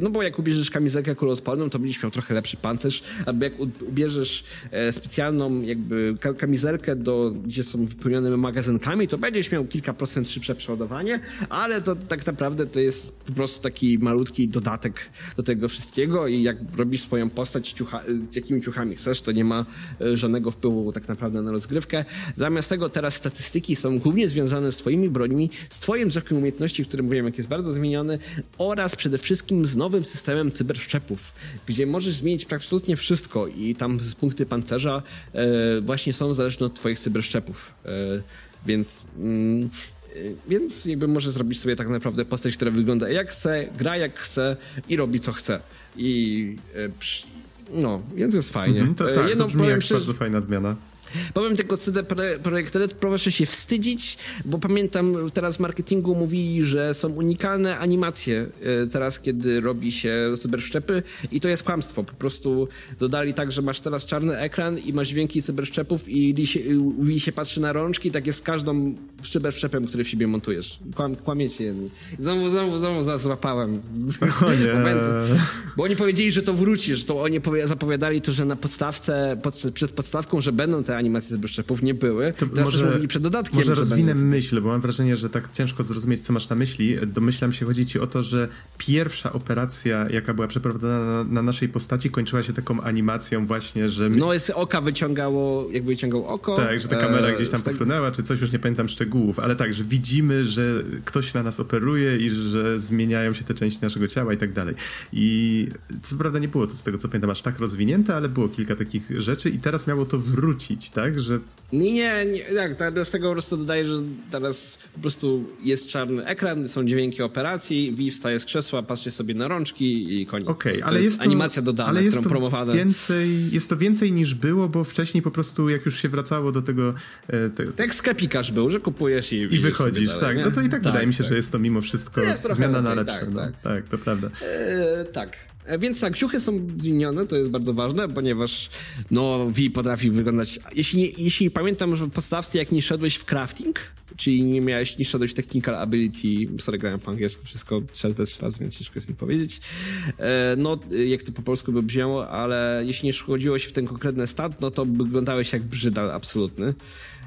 no bo jak ubierzesz kamizelkę kuloodporną, to będziesz miał trochę lepszy pancerz, albo jak ubierzesz e, specjalną jakby kamizelkę, do, gdzie są wypełnione magazynkami, to będziesz miał kilka procent szybsze przeładowanie, ale to tak naprawdę to jest po prostu taki malutki dodatek do tego wszystkiego i jak robisz swoją postać ciucha, z jakimi ciuchami chcesz, to nie ma e, żadnego wpływu tak naprawdę na rozgrywkę. Zamiast tego teraz statystyki są głównie związane z twoimi brońmi, z twoim drzewkiem umiejętności, który mówiłem, jak jest bardzo zmieniony, oraz przede wszystkim z nowym systemem cyberszczepów, gdzie możesz zmienić absolutnie wszystko i tam punkty pancerza e, właśnie są zależne od twoich cyberszczepów. E, więc mm, więc jakby może zrobić sobie tak naprawdę postać, która wygląda jak chce, gra jak chce i robi co chce. I, no, więc jest fajnie. Mm to, tak, Jedną, to brzmi jak bardzo fajna zmiana. Powiem tylko CD Projekt Red, proszę się wstydzić, bo pamiętam teraz w marketingu mówili, że są unikalne animacje e, teraz, kiedy robi się cyberszczepy i to jest kłamstwo. Po prostu dodali tak, że masz teraz czarny ekran i masz dźwięki cyberszczepów i Wii się patrzy na rączki, tak jest z każdą cyberszczepem, który w siebie montujesz. Kłam, kłamiecie. Znowu, znowu, znowu złapałem. O nie. Bo oni powiedzieli, że to wróci, że to oni zapowiadali to, że na podstawce, pod, przed podstawką, że będą te animacje z szczepów nie były. To Teraz może, też mówili przed dodatkiem. Może rozwinę będą... myśl, bo mam wrażenie, że tak ciężko zrozumieć, co masz na myśli. Domyślam się, chodzi ci o to, że pierwsza operacja, jaka była przeprowadzona na, na naszej postaci, kończyła się taką animacją właśnie, że... No, jest oka wyciągało, jak wyciągał oko. Tak, że ta kamera e, gdzieś tam pofrunęła, czy coś, już nie pamiętam szczegółów, ale tak, że widzimy, że ktoś na nas operuje i że zmieniają się te części naszego ciała i tak dalej. I co prawda nie było to z tego, co pamiętam, aż tak rozwinięte, ale było kilka takich rzeczy i teraz miało to wrócić tak? Że Nie, nie, nie, tak, z tego po prostu dodaję, że teraz po prostu jest czarny ekran, są dźwięki operacji, Wi wstaje z krzesła, patrzy sobie na rączki i koniec. Okej, okay, ale jest, to, animacja dodana, ale jest którą promowano. Więcej, jest to więcej niż było, bo wcześniej po prostu jak już się wracało do tego... E, te... Tak sklepikarz był, że kupujesz i I wychodzisz, dalej, tak. Nie? No to i tak, tak wydaje mi się, tak. że jest to mimo wszystko zmiana na lepsze. Tak, no. tak. tak, to prawda. E, tak. E, więc tak, ciuchy są zmienione, to jest bardzo ważne, ponieważ no, V potrafi wyglądać... Jeśli, jeśli pamiętam, że w podstawce jak nie szedłeś w crafting, czyli nie miałeś, nie szedłeś w technical ability, sorry, grałem po angielsku, wszystko strzelę też raz, więc ciężko jest mi powiedzieć. E, no, jak to po polsku by brzmiało, ale jeśli nie szkodziło się w ten konkretny stat, no to wyglądałeś jak brzydal absolutny.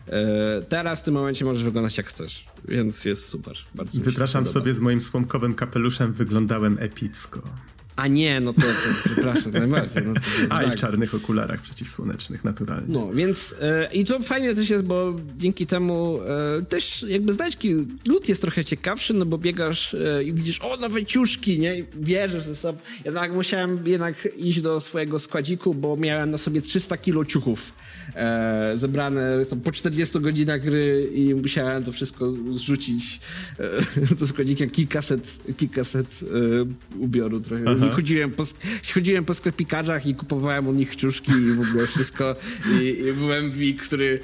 E, teraz w tym momencie możesz wyglądać jak chcesz, więc jest super. Bardzo Wypraszam sobie z moim słomkowym kapeluszem, wyglądałem epicko. A nie, no to, to przepraszam najbardziej. No to, A tak. i w czarnych okularach przeciwsłonecznych, naturalnie. No, więc e, i to fajnie też jest, bo dzięki temu e, też jakby znajdźki, lód jest trochę ciekawszy, no bo biegasz e, i widzisz, o, nowe ciuszki, nie? I bierzesz ze sobą. Ja tak musiałem jednak iść do swojego składziku, bo miałem na sobie 300 kilo ciuchów e, zebrane po 40 godzinach gry i musiałem to wszystko zrzucić e, do składnika kilkaset, kilkaset e, ubioru trochę. I chodziłem po, chodziłem po sklepikarzach i kupowałem u nich ciuszki i w ogóle wszystko i, i byłem wik, który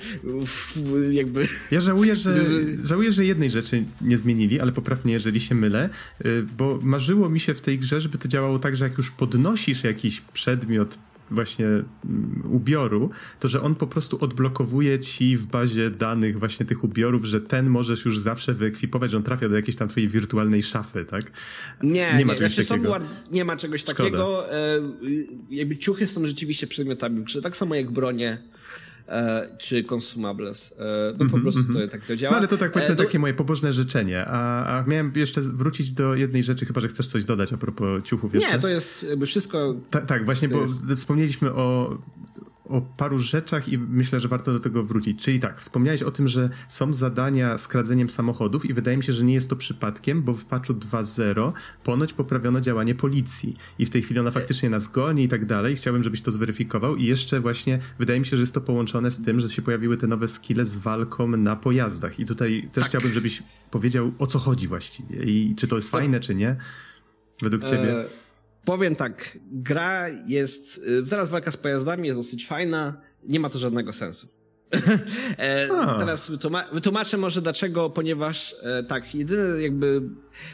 jakby... Ja żałuję, że, żałuję, że jednej rzeczy nie zmienili, ale poprawnie, jeżeli się mylę, y, bo marzyło mi się w tej grze, żeby to działało tak, że jak już podnosisz jakiś przedmiot właśnie mm, ubioru, to że on po prostu odblokowuje ci w bazie danych właśnie tych ubiorów, że ten możesz już zawsze wyekwipować, że on trafia do jakiejś tam twojej wirtualnej szafy, tak? Nie, nie ma nie, czegoś znaczy takiego. nie ma czegoś Szkoda. takiego. E, jakby ciuchy są rzeczywiście przedmiotami grze, tak samo jak bronie czy consumables. E, no po -hmm, prostu -hmm. to, tak to działa. No ale to tak powiedzmy e, to... takie moje pobożne życzenie. A, a miałem jeszcze wrócić do jednej rzeczy, chyba że chcesz coś dodać a propos ciuchów jeszcze. Nie, to jest jakby wszystko... Ta, tak, właśnie, bo jest... wspomnieliśmy o o paru rzeczach i myślę, że warto do tego wrócić. Czyli tak, wspomniałeś o tym, że są zadania z kradzeniem samochodów i wydaje mi się, że nie jest to przypadkiem, bo w patchu 2.0 ponoć poprawiono działanie policji i w tej chwili ona faktycznie nas goni i tak dalej. Chciałbym, żebyś to zweryfikował i jeszcze właśnie wydaje mi się, że jest to połączone z tym, że się pojawiły te nowe skille z walką na pojazdach i tutaj też tak. chciałbym, żebyś powiedział o co chodzi właściwie i czy to jest fajne, czy nie według ciebie. E Powiem tak, gra jest, y, zaraz walka z pojazdami jest dosyć fajna, nie ma to żadnego sensu. e, teraz wytłumaczę może dlaczego, ponieważ e, tak, jedyne jakby,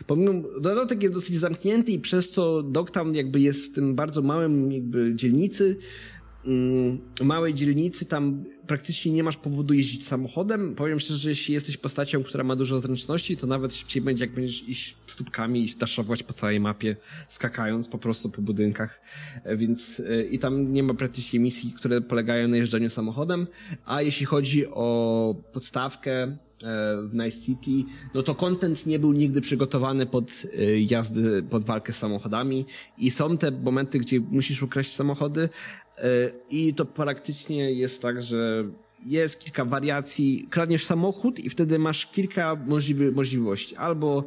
pomimo, dodatek jest dosyć zamknięty i przez to Dogtown jakby jest w tym bardzo małym jakby dzielnicy, małej dzielnicy, tam praktycznie nie masz powodu jeździć samochodem. Powiem szczerze, że jeśli jesteś postacią, która ma dużo zręczności, to nawet szybciej będzie, jak będziesz iść stópkami i daszować po całej mapie, skakając po prostu po budynkach. E, więc e, i tam nie ma praktycznie misji, które polegają na jeżdżeniu samochodem. A jeśli chodzi o podstawkę, E, w Nice City, no to content nie był nigdy przygotowany pod jazdy, pod walkę z samochodami i są te momenty, gdzie musisz ukraść samochody i to praktycznie jest tak, że jest kilka wariacji, kradniesz samochód i wtedy masz kilka możliwy, możliwości. Albo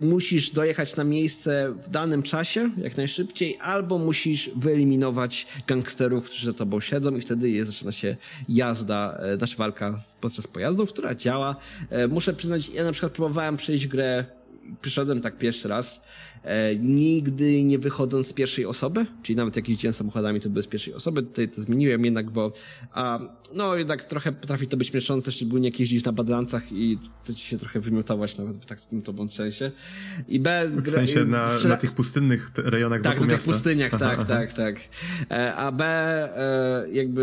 musisz dojechać na miejsce w danym czasie, jak najszybciej, albo musisz wyeliminować gangsterów, którzy za tobą siedzą i wtedy jest, zaczyna się jazda, e, nasza walka podczas pojazdów, która działa. E, muszę przyznać, ja na przykład próbowałem przejść grę przyszedłem tak pierwszy raz, e, nigdy nie wychodząc z pierwszej osoby, czyli nawet jak jeździłem samochodami, to bez pierwszej osoby, tutaj to zmieniłem jednak, bo a, no jednak trochę potrafi to być mieszące, szczególnie jak jeździsz na badlancach i chcecie się trochę wymiotować nawet tak w tym to sensie. I B... W sensie na, na tych pustynnych rejonach Tak, na tych pustyniach, tak, aha, tak, tak. E, a B e, jakby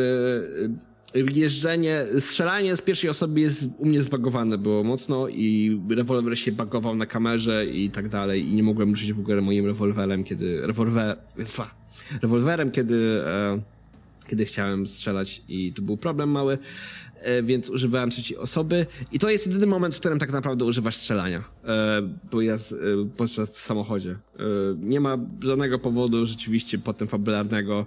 jeżdżenie, strzelanie z pierwszej osoby jest u mnie zbagowane było mocno i rewolwer się bagował na kamerze i tak dalej i nie mogłem ruszyć w ogóle moim rewolwerem, kiedy rewolwer, rewolwerem, kiedy e, kiedy chciałem strzelać i to był problem mały. E, więc używałem trzeciej osoby i to jest jedyny moment, w którym tak naprawdę używasz strzelania, bo jest podczas w samochodzie. E, nie ma żadnego powodu rzeczywiście potem fabularnego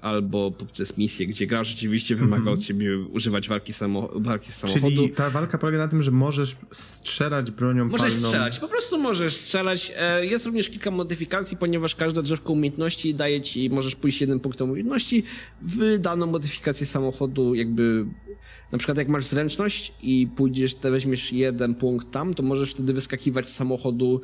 albo poprzez misję, gdzie gra rzeczywiście wymaga mm -hmm. od ciebie używać walki, samo, walki z samochodu. Czyli ta walka polega na tym, że możesz strzelać bronią możesz palną. Możesz strzelać, po prostu możesz strzelać. Jest również kilka modyfikacji, ponieważ każda drzewko umiejętności daje ci, możesz pójść jednym punktem umiejętności w daną modyfikację samochodu, jakby na przykład jak masz zręczność i pójdziesz, te weźmiesz jeden punkt tam, to możesz wtedy wyskakiwać z samochodu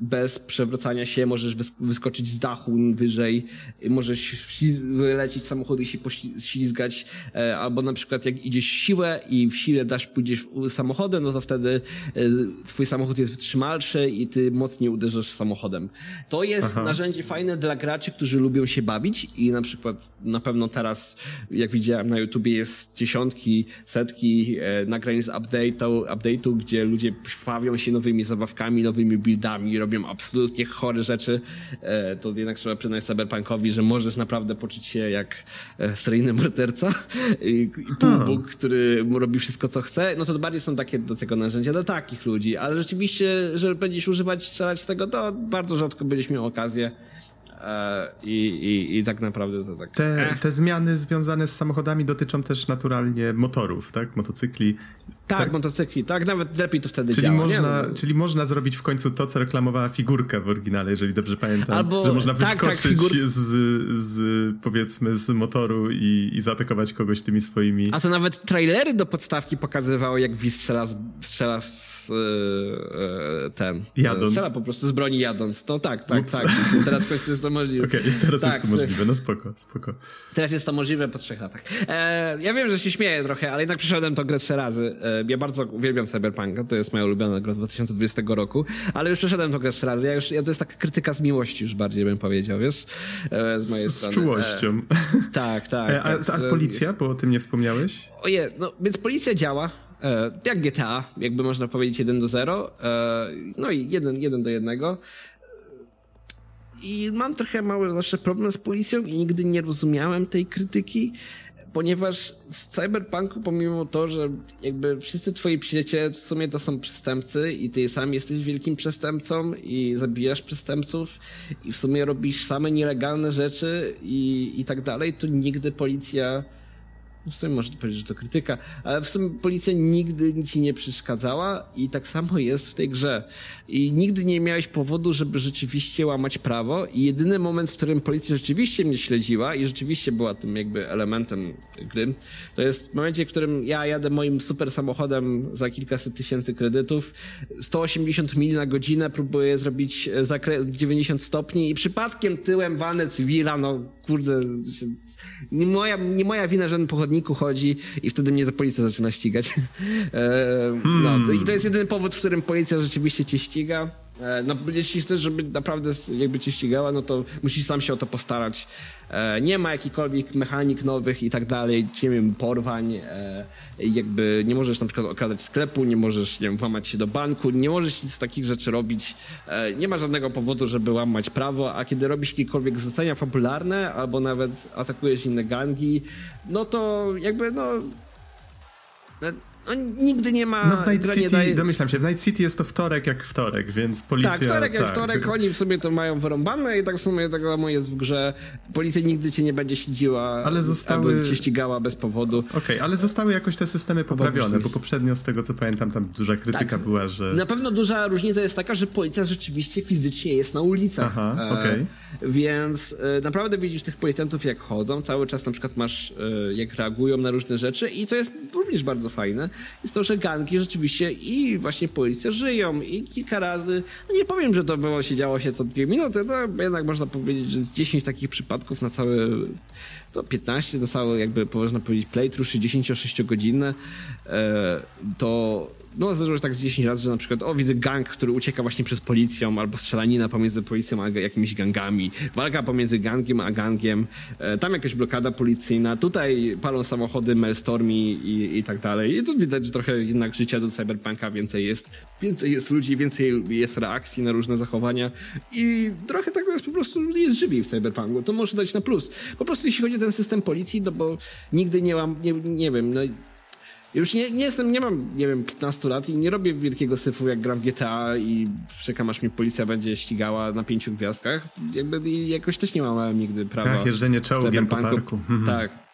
bez przewracania się, możesz wyskoczyć z dachu wyżej, możesz wylecieć z samochodu i się poślizgać, e, albo na przykład jak idziesz siłę i w sile dasz, pójdziesz samochodem, no to wtedy e, twój samochód jest wytrzymalszy i ty mocniej uderzysz samochodem. To jest Aha. narzędzie fajne dla graczy, którzy lubią się bawić i na przykład na pewno teraz, jak widziałem na YouTubie jest dziesiątki, setki e, nagrań z update'u, update'u, gdzie ludzie bawią się nowymi zabawkami, nowymi buildami, robią absolutnie chore rzeczy, e, to jednak trzeba przyznać cyberpunkowi, że możesz naprawdę poczuć się jak e, seryjny morderca. I, półbóg, który robi wszystko, co chce, no to bardziej są takie do tego narzędzia dla takich ludzi, ale rzeczywiście, że będziesz używać, strzelać z tego, to bardzo rzadko będziesz miał okazję I, i, I tak naprawdę to tak. Te, te zmiany związane z samochodami dotyczą też naturalnie motorów, tak? Motocykli. Tak, tak, motocykli, tak, nawet lepiej to wtedy czyli działa. Można, nie? czyli można zrobić w końcu to, co reklamowała figurka w oryginale, jeżeli dobrze pamiętam. Albo, że można tak, tak wyskoczyć tak, figur... z, z, powiedzmy, z motoru i, i zaatakować kogoś tymi swoimi... A to nawet trailery do podstawki pokazywały, jak Wiz strzela, strzela E, e, ten. Jadąc. Strzela po prostu z broni jadąc. To tak, tak, Ups. tak. Teraz w końcu jest to możliwe. Okej, okay, teraz tak, jest to możliwe. No spoko, spoko. Teraz jest to możliwe po trzech latach. E, ja wiem, że się śmieję trochę, ale jednak przeszedłem to grę trzy razy. E, ja bardzo uwielbiam Cyberpunka, to jest moja ulubiona gra 2020 roku, ale już przeszedłem to grę trzy razy. Ja już, ja to jest taka krytyka z miłości już bardziej bym powiedział, wiesz? E, z mojej z, strony. Z czułością. tak, tak. a, tak. a policja, bo o tym nie wspomniałeś? Oje, no więc policja działa E, jak GTA, jakby można powiedzieć 1 do 0, e, no i 1, 1 do 1. I mam trochę mały zawsze problem z policją i nigdy nie rozumiałem tej krytyki, ponieważ w Cyberpunku pomimo to, że jakby wszyscy twoi przyjaciele w sumie to są przestępcy i ty sam jesteś wielkim przestępcą i zabijasz przestępców i w sumie robisz same nielegalne rzeczy i, i tak dalej, to nigdy policja w sumie można powiedzieć, że to krytyka, ale w sumie policja nigdy ci nie przeszkadzała i tak samo jest w tej grze. I nigdy nie miałeś powodu, żeby rzeczywiście łamać prawo i jedyny moment, w którym policja rzeczywiście mnie śledziła i rzeczywiście była tym jakby elementem gry, to jest w momencie, w którym ja jadę moim super samochodem za kilkaset tysięcy kredytów, 180 mil na godzinę, próbuję zrobić zakres 90 stopni i przypadkiem tyłem walnę cywila, no kurde, nie moja, nie moja wina, że ten pochodniku chodzi i wtedy mnie za policja zaczyna ścigać. e, no, hmm. I to jest jedyny powód, w którym policja rzeczywiście cię ściga. E, no, jeśli chcesz, żeby naprawdę jakby cię ścigała, no to musisz sam się o to postarać. E, nie ma jakichkolwiek mechanik nowych i tak dalej, nie wiem, porwań, e, jakby nie możesz na przykład okradać sklepu, nie możesz, nie wiem, włamać się do banku, nie możesz nic z takich rzeczy robić. Nie ma żadnego powodu, żeby łamać prawo, a kiedy robisz jakiekolwiek zlecenia fabularne albo nawet atakujesz inne gangi, no to jakby, no no, nigdy nie ma... No w Night City, daje... domyślam się, w Night City jest to wtorek jak wtorek, więc policja... Tak, wtorek jak tak. wtorek, oni w sumie to mają wyrąbane i tak w sumie tak samo jest w grze. Policja nigdy cię nie będzie śledziła ale zostały... albo cię ścigała bez powodu. Okej, okay, ale zostały jakoś te systemy poprawione, bo poprzednio z tego co pamiętam tam duża krytyka tak. była, że... Na pewno duża różnica jest taka, że policja rzeczywiście fizycznie jest na ulicach. Aha, e, okej. Okay. Więc e, naprawdę widzisz tych policjantów jak chodzą, cały czas na przykład masz e, jak reagują na różne rzeczy i to jest również bardzo fajne jest to, że rzeczywiście i właśnie policja żyją i kilka razy, no nie powiem, że to było się działo się co dwie minuty, no jednak można powiedzieć, że z 10 takich przypadków na całe to 15 na całe jakby można powiedzieć playthrough 66 godzinne, to no zdarzyło się tak z 10 razy, że na przykład o widzę gang, który ucieka właśnie przed policją, albo strzelanina pomiędzy policją a jakimiś gangami, walka pomiędzy gangiem a gangiem, e, tam jakaś blokada policyjna, tutaj palą samochody, Maelstormi i, i tak dalej. I tu widać, że trochę jednak życia do cyberpunka więcej jest, więcej jest ludzi, więcej jest reakcji na różne zachowania i trochę tak jest po prostu jest żywiej w cyberpunku. To może dać na plus. Po prostu jeśli chodzi o ten system policji, no bo nigdy nie mam, nie, nie wiem, no już nie, nie jestem, nie mam, nie wiem, 15 lat i nie robię wielkiego syfu, jak gram w GTA i czekam, aż mnie policja będzie ścigała na pięciu gwiazdkach. Jakby jakoś też nie mam nigdy prawa. Ach, jeżdżenie czołgiem po parku. Mhm. Tak.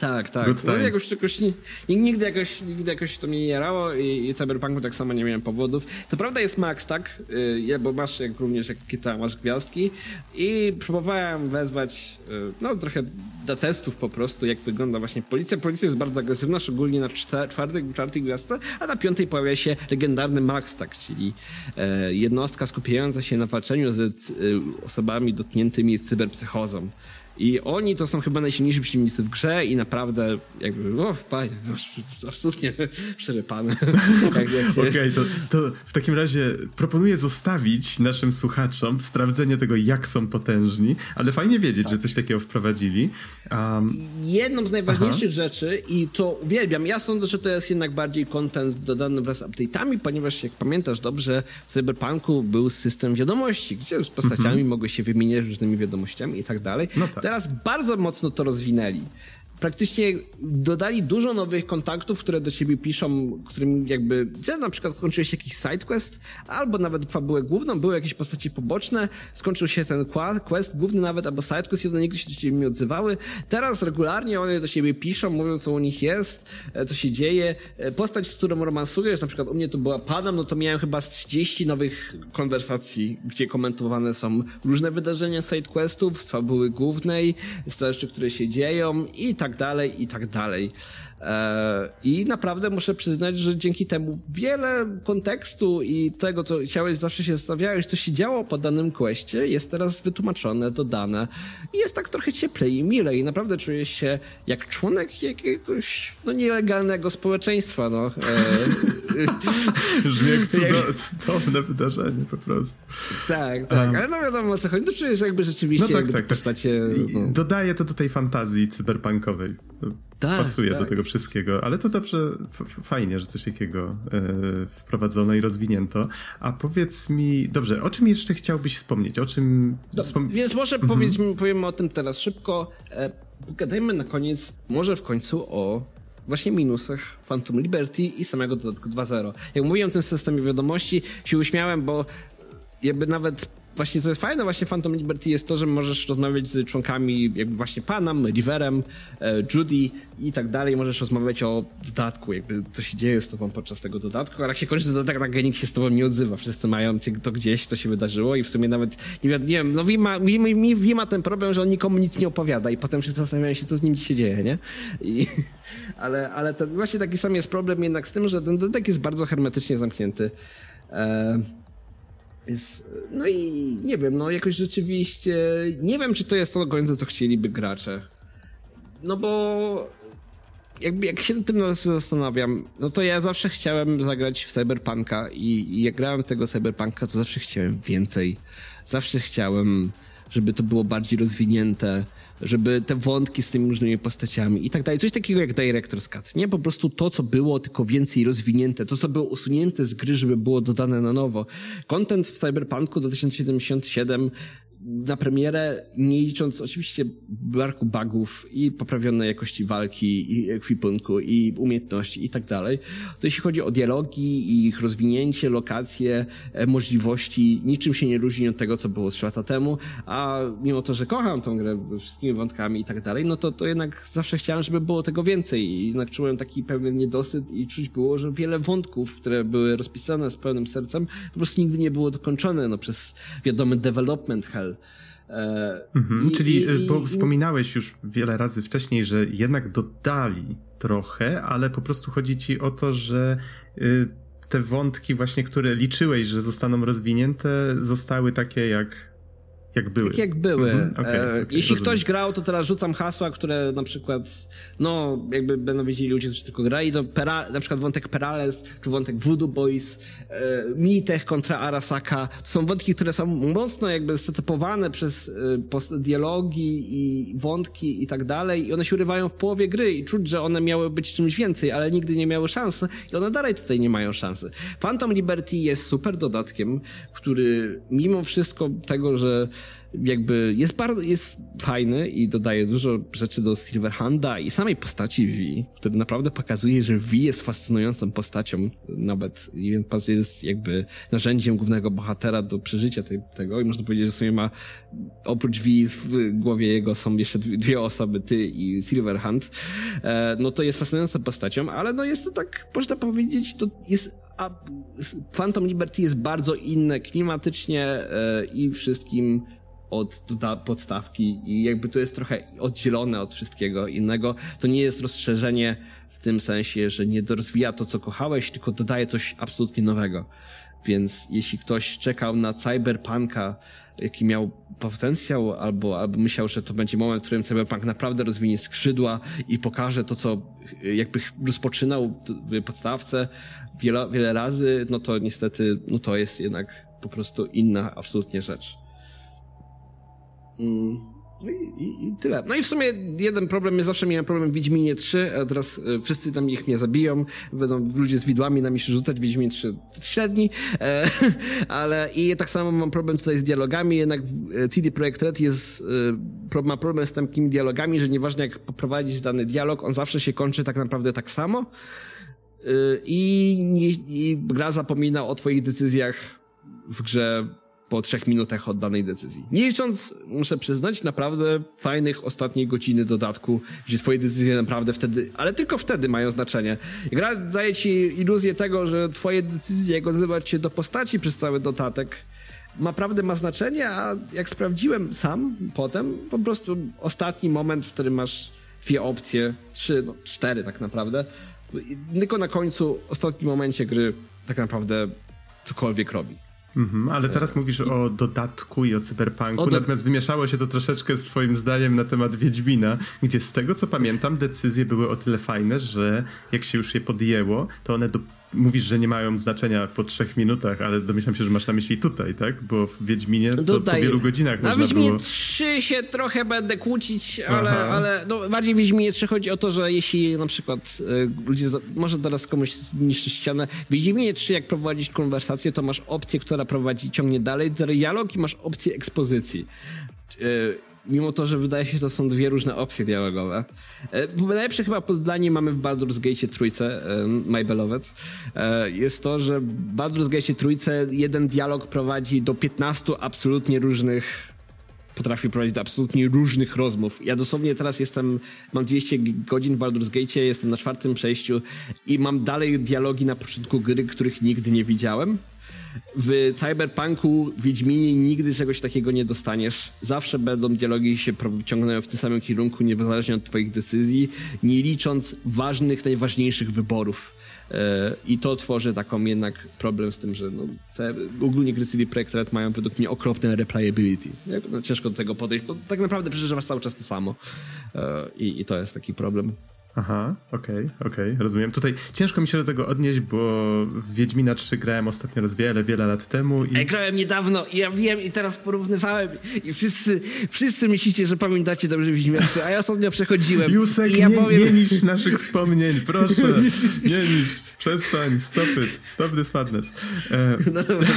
Tak, tak. No, jakoś, jakoś, nigdy, jakoś, nigdy jakoś to mnie nie jarało i, i Cyberpunku tak samo nie miałem powodów. Co prawda jest Max, tak? Y, bo masz jak również jak kita, masz gwiazdki i próbowałem wezwać y, no trochę do testów po prostu, jak wygląda właśnie policja. Policja jest bardzo agresywna, szczególnie na czwartej, czwartej gwiazdce, a na piątej pojawia się legendarny Max, tak? Czyli e, jednostka skupiająca się na walczeniu z e, osobami dotkniętymi cyberpsychozą. I oni to są chyba najsilniejsi przeciwnicy w grze i naprawdę jakby, o, panie, absolutnie przerypane. Okej, okay, to, to w takim razie proponuję zostawić naszym słuchaczom sprawdzenie tego, jak są potężni, ale fajnie wiedzieć, tak. że coś takiego wprowadzili. Um... Jedną z najważniejszych Aha. rzeczy i to uwielbiam, ja sądzę, że to jest jednak bardziej content dodany wraz z update'ami, ponieważ jak pamiętasz dobrze, w Cyberpunku był system wiadomości, gdzie z postaciami mhm. mogły się wymieniać różnymi wiadomościami i tak dalej. No tak. Teraz bardzo mocno to rozwinęli praktycznie dodali dużo nowych kontaktów, które do siebie piszą, którym jakby, gdzie na przykład skończył się jakiś sidequest, albo nawet fabułę główną, były jakieś postaci poboczne, skończył się ten quest główny nawet, albo sidequest i one nigdy się do siebie nie odzywały. Teraz regularnie one do siebie piszą, mówią co u nich jest, e, co się dzieje. E, postać, z którą romansujesz, na przykład u mnie to była Padam, no to miałem chyba 30 nowych konwersacji, gdzie komentowane są różne wydarzenia sidequestów, z fabuły głównej, z rzeczy, które się dzieją i tak tak dalej, i tak dalej. E, I naprawdę muszę przyznać, że dzięki temu wiele kontekstu i tego, co chciałeś, zawsze się zastanawiałeś, co się działo po danym questie, jest teraz wytłumaczone, dodane. I jest tak trochę cieplej i milej. I naprawdę czuję się jak członek jakiegoś, no, nielegalnego społeczeństwa, no. E, Brzmi jak cudowne wydarzenie, po prostu. Tak, tak. Um, ale no wiadomo o co chodzi. No czuję, że jakby rzeczywiście no tak, jakby tak, tak. postacie... No. Dodaje to do tej fantazji cyberpunkowej. Tak, pasuje tak. do tego wszystkiego, ale to dobrze, fajnie, że coś takiego e, wprowadzono i rozwinięto. A powiedz mi, dobrze, o czym jeszcze chciałbyś wspomnieć? O czym. Wspom... Więc może mhm. powiedz mi, powiemy o tym teraz szybko. E, pogadajmy na koniec, może w końcu o właśnie minusach Phantom Liberty i samego dodatku 2.0. Jak mówiłem o tym systemie wiadomości, się uśmiałem, bo jakby nawet właśnie co jest fajne właśnie Phantom Liberty jest to, że możesz rozmawiać z członkami jakby właśnie Panem, Riverem, e, Judy i tak dalej. Możesz rozmawiać o dodatku, jakby co się dzieje z tobą podczas tego dodatku, ale jak się kończy dodatek, tak nikt się z tobą nie odzywa. Wszyscy mają to gdzieś, to się wydarzyło i w sumie nawet, nie, wiem, wiem no Wima, Wima ten problem, że on nikomu nic nie opowiada i potem wszyscy zastanawiają się, co z nim się dzieje, nie? I, ale, ale właśnie taki sam jest problem jednak z tym, że ten dodatek jest bardzo hermetycznie zamknięty. E, no i nie wiem, no jakoś rzeczywiście nie wiem, czy to jest to do końca, co chcieliby gracze. No bo jakby jak się tym zastanawiam, no to ja zawsze chciałem zagrać w Cyberpunka i, i jak grałem tego Cyberpunka, to zawsze chciałem więcej. Zawsze chciałem, żeby to było bardziej rozwinięte, żeby te wątki z tymi różnymi postaciami i tak dalej. Coś takiego jak Director's Cut, nie? Po prostu to, co było, tylko więcej rozwinięte. To, co było usunięte z gry, żeby było dodane na nowo. Content w Cyberpunku 2077 na premierę, nie licząc oczywiście barku bugów i poprawionej jakości walki i ekwipunku i umiejętności i tak dalej, to jeśli chodzi o dialogi i ich rozwinięcie, lokacje, e, możliwości, niczym się nie różni od tego, co było z lata temu, a mimo to, że kocham tą grę wszystkimi wątkami i tak dalej, no to, to jednak zawsze chciałem, żeby było tego więcej. I jednak czułem taki pewien niedosyt i czuć było, że wiele wątków, które były rozpisane z pełnym sercem, po prostu nigdy nie było dokończone, no przez wiadomy development hell E, mhm, i, czyli, i, bo wspominałeś już wiele razy wcześniej, że jednak dodali trochę, ale po prostu chodzi ci o to, że y, te wątki właśnie, które liczyłeś, że zostaną rozwinięte, zostały takie jak jak były. Tak jak były. Mhm. Okay, e, okay, jeśli rozumiem. ktoś grał, to teraz rzucam hasła, które na przykład, no, jakby będą wiedzieli ludzie, którzy tylko grali, to pera, na przykład wątek Perales, czy wątek Voodoo Boys, e, Mitech kontra Arasaka, to są wątki, które są mocno jakby setupowane przez e, dialogi i wątki i tak dalej i one się urywają w połowie gry i czuć, że one miały być czymś więcej, ale nigdy nie miały szansy i one dalej tutaj nie mają szansy. Phantom Liberty jest super dodatkiem, który mimo wszystko tego, że jakby jest bardzo, jest fajny i dodaje dużo rzeczy do Silverhanda i samej postaci V, który naprawdę pokazuje, że V jest fascynującą postacią, nawet jest jakby narzędziem głównego bohatera do przeżycia tej, tego i można powiedzieć, że sobie ma oprócz V w głowie jego są jeszcze dwie osoby, ty i Silverhand, e, no to jest fascynującą postacią, ale no jest to tak, można powiedzieć, to jest a Phantom Liberty jest bardzo inne klimatycznie e, i wszystkim od podstawki i jakby to jest trochę oddzielone od wszystkiego innego. To nie jest rozszerzenie w tym sensie, że nie rozwija to, co kochałeś, tylko dodaje coś absolutnie nowego. Więc jeśli ktoś czekał na cyberpunka, jaki miał potencjał, albo, albo myślał, że to będzie moment, w którym cyberpunk naprawdę rozwinie skrzydła i pokaże to, co jakby rozpoczynał w podstawce wiele, wiele razy, no to niestety, no to jest jednak po prostu inna absolutnie rzecz. Mm. No i, i, i, tyle. No i w sumie jeden problem, ja zawsze miałem problem w Wiedźminie 3, a teraz e, wszyscy tam ich mnie zabiją, będą ludzie z widłami na mnie się rzucać, Wiedźmin 3 średni, e, ale i tak samo mam problem tutaj z dialogami, jednak e, CD Projekt Red jest, e, ma problem z takimi dialogami, że nieważne jak poprowadzić dany dialog, on zawsze się kończy tak naprawdę tak samo e, i, i gra zapomina o twoich decyzjach w grze po trzech minutach od danej decyzji. Nie licząc, muszę przyznać, naprawdę fajnych ostatniej godziny dodatku, gdzie twoje decyzje naprawdę wtedy, ale tylko wtedy mają znaczenie. Gra daje ci iluzję tego, że twoje decyzje, jak odzywać się do postaci przez cały dodatek, naprawdę ma znaczenie, a jak sprawdziłem sam potem, po prostu ostatni moment, w którym masz dwie opcje, trzy, no cztery tak naprawdę, tylko na końcu, ostatnim momencie gry tak naprawdę cokolwiek robi. Mhm, ale teraz mówisz o dodatku i o cyberpunku, o do... natomiast wymieszało się to troszeczkę z twoim zdaniem na temat Wiedźmina, gdzie z tego co pamiętam decyzje były o tyle fajne, że jak się już je podjęło, to one do mówisz, że nie mają znaczenia po trzech minutach, ale domyślam się, że masz na myśli tutaj, tak? Bo w Wiedźminie to Tutaj. po wielu godzinach Na można Wiedźminie było... 3 się trochę będę kłócić, ale, ale no, bardziej w Wiedźminie 3 chodzi o to, że jeśli na przykład y, ludzie, może teraz komuś niszczy ścianę, w Wiedźminie 3 jak prowadzić konwersację, to masz opcję, która prowadzi, ciągnie dalej dialog i masz opcję ekspozycji. Y, mimo to, że wydaje się, że to są dwie różne opcje dialogowe. E, najlepsze chyba poddanie mamy w Baldur's Gate trójce, e, My Beloved, e, jest to, że w Baldur's Gate trójce jeden dialog prowadzi do 15 absolutnie różnych potrafi prowadzić do absolutnie różnych rozmów. Ja dosłownie teraz jestem, mam 200 godzin w Baldur's Gate, jestem na czwartym przejściu i mam dalej dialogi na początku gry, których nigdy nie widziałem. W Cyberpunku, Wiedźminie nigdy czegoś takiego nie dostaniesz. Zawsze będą dialogi się ciągnąć w tym samym kierunku, niezależnie od twoich decyzji, nie licząc ważnych, najważniejszych wyborów. E, I to tworzy taką jednak problem z tym, że no, ogólnie gry CD Projekt Red mają według mnie okropne replayability. No, ciężko do tego podejść, bo tak naprawdę przeżywasz cały czas to samo. E, I, i to jest taki problem. Aha, okej, okay, okej, okay, rozumiem. Tutaj ciężko mi się do tego odnieść, bo w Wiedźmina 3 grałem ostatnio raz wiele, wiele lat temu. I... Ja grałem niedawno i ja wiem i teraz porównywałem i wszyscy, wszyscy myślicie, że pamiętacie dobrze Wiedźmina 3, a ja ostatnio przechodziłem. Jusek, ja nie, powiem... nie niszcz naszych wspomnień, proszę. Nie niszcz, przestań, stop it, stop this madness. E... No dobra.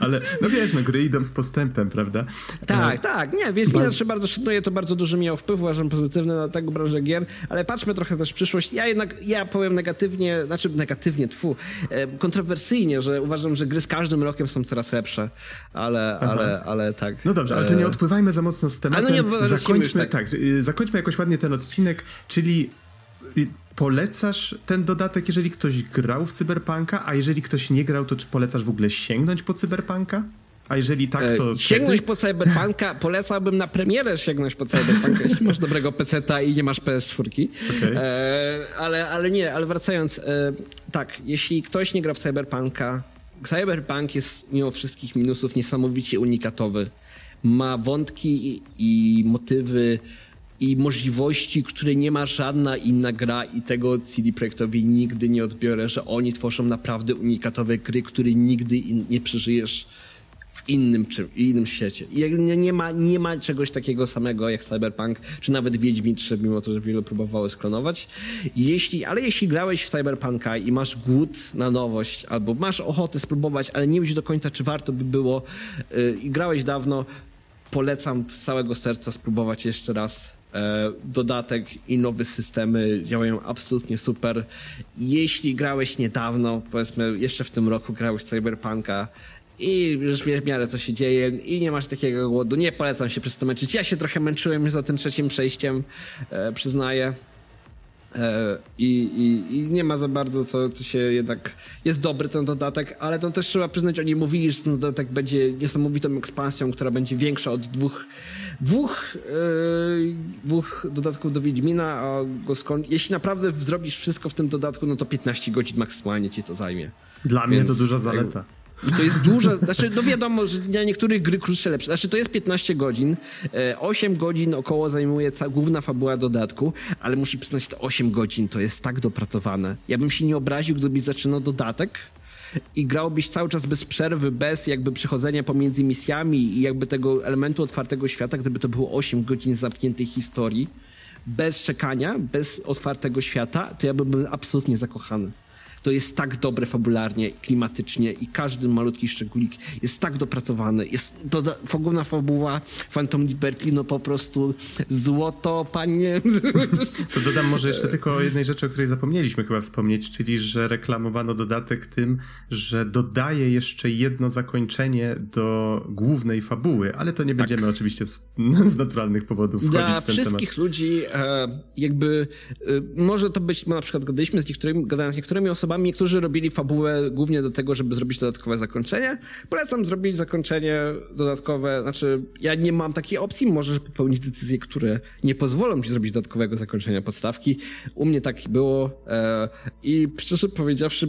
Ale no wiesz, no gry idą z postępem, prawda? Tak, e... tak, nie, Wiedźmina 3 bardzo szanuję, to bardzo dużo miało wpływu, uważam pozytywny na tego branżę gier, ale patrzmy trochę też w przyszłość. Ja jednak, ja powiem negatywnie, znaczy negatywnie, tfu, e, kontrowersyjnie, że uważam, że gry z każdym rokiem są coraz lepsze, ale, ale, ale tak. No dobrze, ale to nie e, odpływajmy za mocno z tematem. Ale no nie, zakończmy, tak. tak, zakończmy jakoś ładnie ten odcinek, czyli polecasz ten dodatek, jeżeli ktoś grał w Cyberpunka, a jeżeli ktoś nie grał, to czy polecasz w ogóle sięgnąć po Cyberpunka? A jeżeli tak, to... E, sięgnąć po Cyberpunka, polecałbym na premierę sięgnąć po Cyberpunka, jeśli masz dobrego peceta i nie masz PS4. Okay. E, ale, ale nie, ale wracając, e, tak, jeśli ktoś nie gra w Cyberpunka, Cyberpunk jest mimo wszystkich minusów niesamowicie unikatowy. Ma wątki i, i motywy i możliwości, które nie ma żadna inna gra i tego CD Projektowi nigdy nie odbiorę, że oni tworzą naprawdę unikatowe gry, które nigdy nie przeżyjesz w innym, czy, innym świecie. I nie ma, nie ma czegoś takiego samego jak Cyberpunk, czy nawet Wiedźmin 3, mimo to, że wielu próbowały sklonować. Jeśli, ale jeśli grałeś w Cyberpunka i masz głód na nowość, albo masz ochotę spróbować, ale nie wiesz do końca, czy warto by było yy, i grałeś dawno, polecam z całego serca spróbować jeszcze raz. E, dodatek i nowe systemy działają absolutnie super. Jeśli grałeś niedawno, powiedzmy jeszcze w tym roku grałeś Cyberpunka i już wiesz w miarę co się dzieje i nie masz takiego głodu, nie polecam się przez to męczyć. Ja się trochę męczyłem już za tym trzecim przejściem, e, przyznaję. E, I, i, I, nie ma za bardzo co, co się jednak. Jest dobry ten dodatek, ale to też trzeba przyznać, oni mówili, że ten dodatek będzie niesamowitą ekspansją, która będzie większa od dwóch, dwóch, yy, dwóch dodatków do Wiedźmina, a go skon... jeśli naprawdę zrobisz wszystko w tym dodatku, no to 15 godzin maksymalnie ci to zajmie. Dla Więc, mnie to duża zaleta. To jest dużo, znaczy no wiadomo, że na niektórych gry krótsze lepsze. Znaczy to jest 15 godzin, 8 e, godzin około zajmuje cała główna fabuła dodatku, ale muszę przyznać, to 8 godzin to jest tak dopracowane. Ja bym się nie obraził, gdybyś zaczynał dodatek i grałbyś cały czas bez przerwy, bez jakby przechodzenia pomiędzy misjami i jakby tego elementu otwartego świata, gdyby to było 8 godzin zamkniętej historii, bez czekania, bez otwartego świata, to ja bym był absolutnie zakochany to jest tak dobre fabularnie, klimatycznie i każdy malutki szczególik jest tak dopracowany. Jest to główna fabuła Phantom Liberty, no po prostu złoto, panie. To dodam może jeszcze tylko o jednej rzeczy, o której zapomnieliśmy chyba wspomnieć, czyli że reklamowano dodatek tym, że dodaje jeszcze jedno zakończenie do głównej fabuły, ale to nie tak. będziemy oczywiście z, z, naturalnych powodów wchodzić Dla w ten wszystkich ludzi e, jakby e, może to być, na przykład gadaliśmy z niektórymi, gadając z niektórymi osobami, osobami, którzy robili fabułę głównie do tego, żeby zrobić dodatkowe zakończenie. Polecam zrobić zakończenie dodatkowe, znaczy ja nie mam takiej opcji, możesz popełnić decyzje, które nie pozwolą ci zrobić dodatkowego zakończenia podstawki. U mnie tak było e, i szczerze powiedziawszy,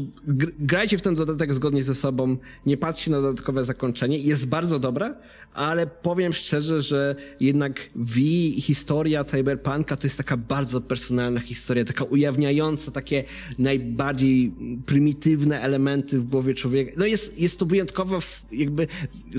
grajcie w ten dodatek zgodnie ze sobą, nie patrzcie na dodatkowe zakończenie, jest bardzo dobre, ale powiem szczerze, że jednak V, historia Cyberpunka to jest taka bardzo personalna historia, taka ujawniająca takie najbardziej prymitywne elementy w głowie człowieka. No jest, jest to wyjątkowo, jakby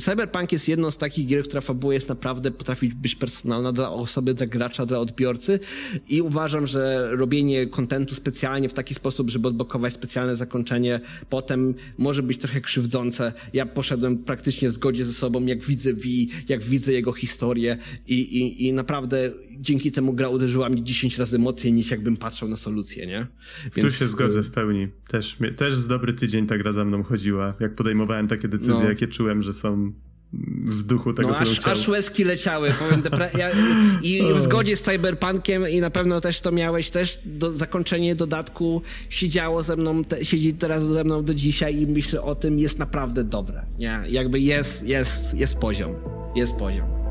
Cyberpunk jest jedną z takich gier, która fabuła jest naprawdę, potrafi być personalna dla osoby, dla gracza, dla odbiorcy i uważam, że robienie kontentu specjalnie w taki sposób, żeby odblokować specjalne zakończenie, potem może być trochę krzywdzące. Ja poszedłem praktycznie w zgodzie ze sobą, jak widzę V, jak widzę jego historię i, i, i naprawdę dzięki temu gra uderzyła mnie 10 razy mocniej niż jakbym patrzył na solucję, nie? Więc... Tu się zgodzę w pełni. Też, też z dobry tydzień ta gra za mną chodziła. Jak podejmowałem takie decyzje, no. jakie czułem, że są w duchu tego, no, co aż, chciał. aż łezki leciały, powiem. Ja, I w zgodzie z Cyberpunkiem i na pewno też to miałeś, też do, zakończenie dodatku siedziało ze mną, te, siedzi teraz ze mną do dzisiaj i myślę o tym, jest naprawdę dobre. Nie? Jakby jest, jest, jest poziom. Jest poziom.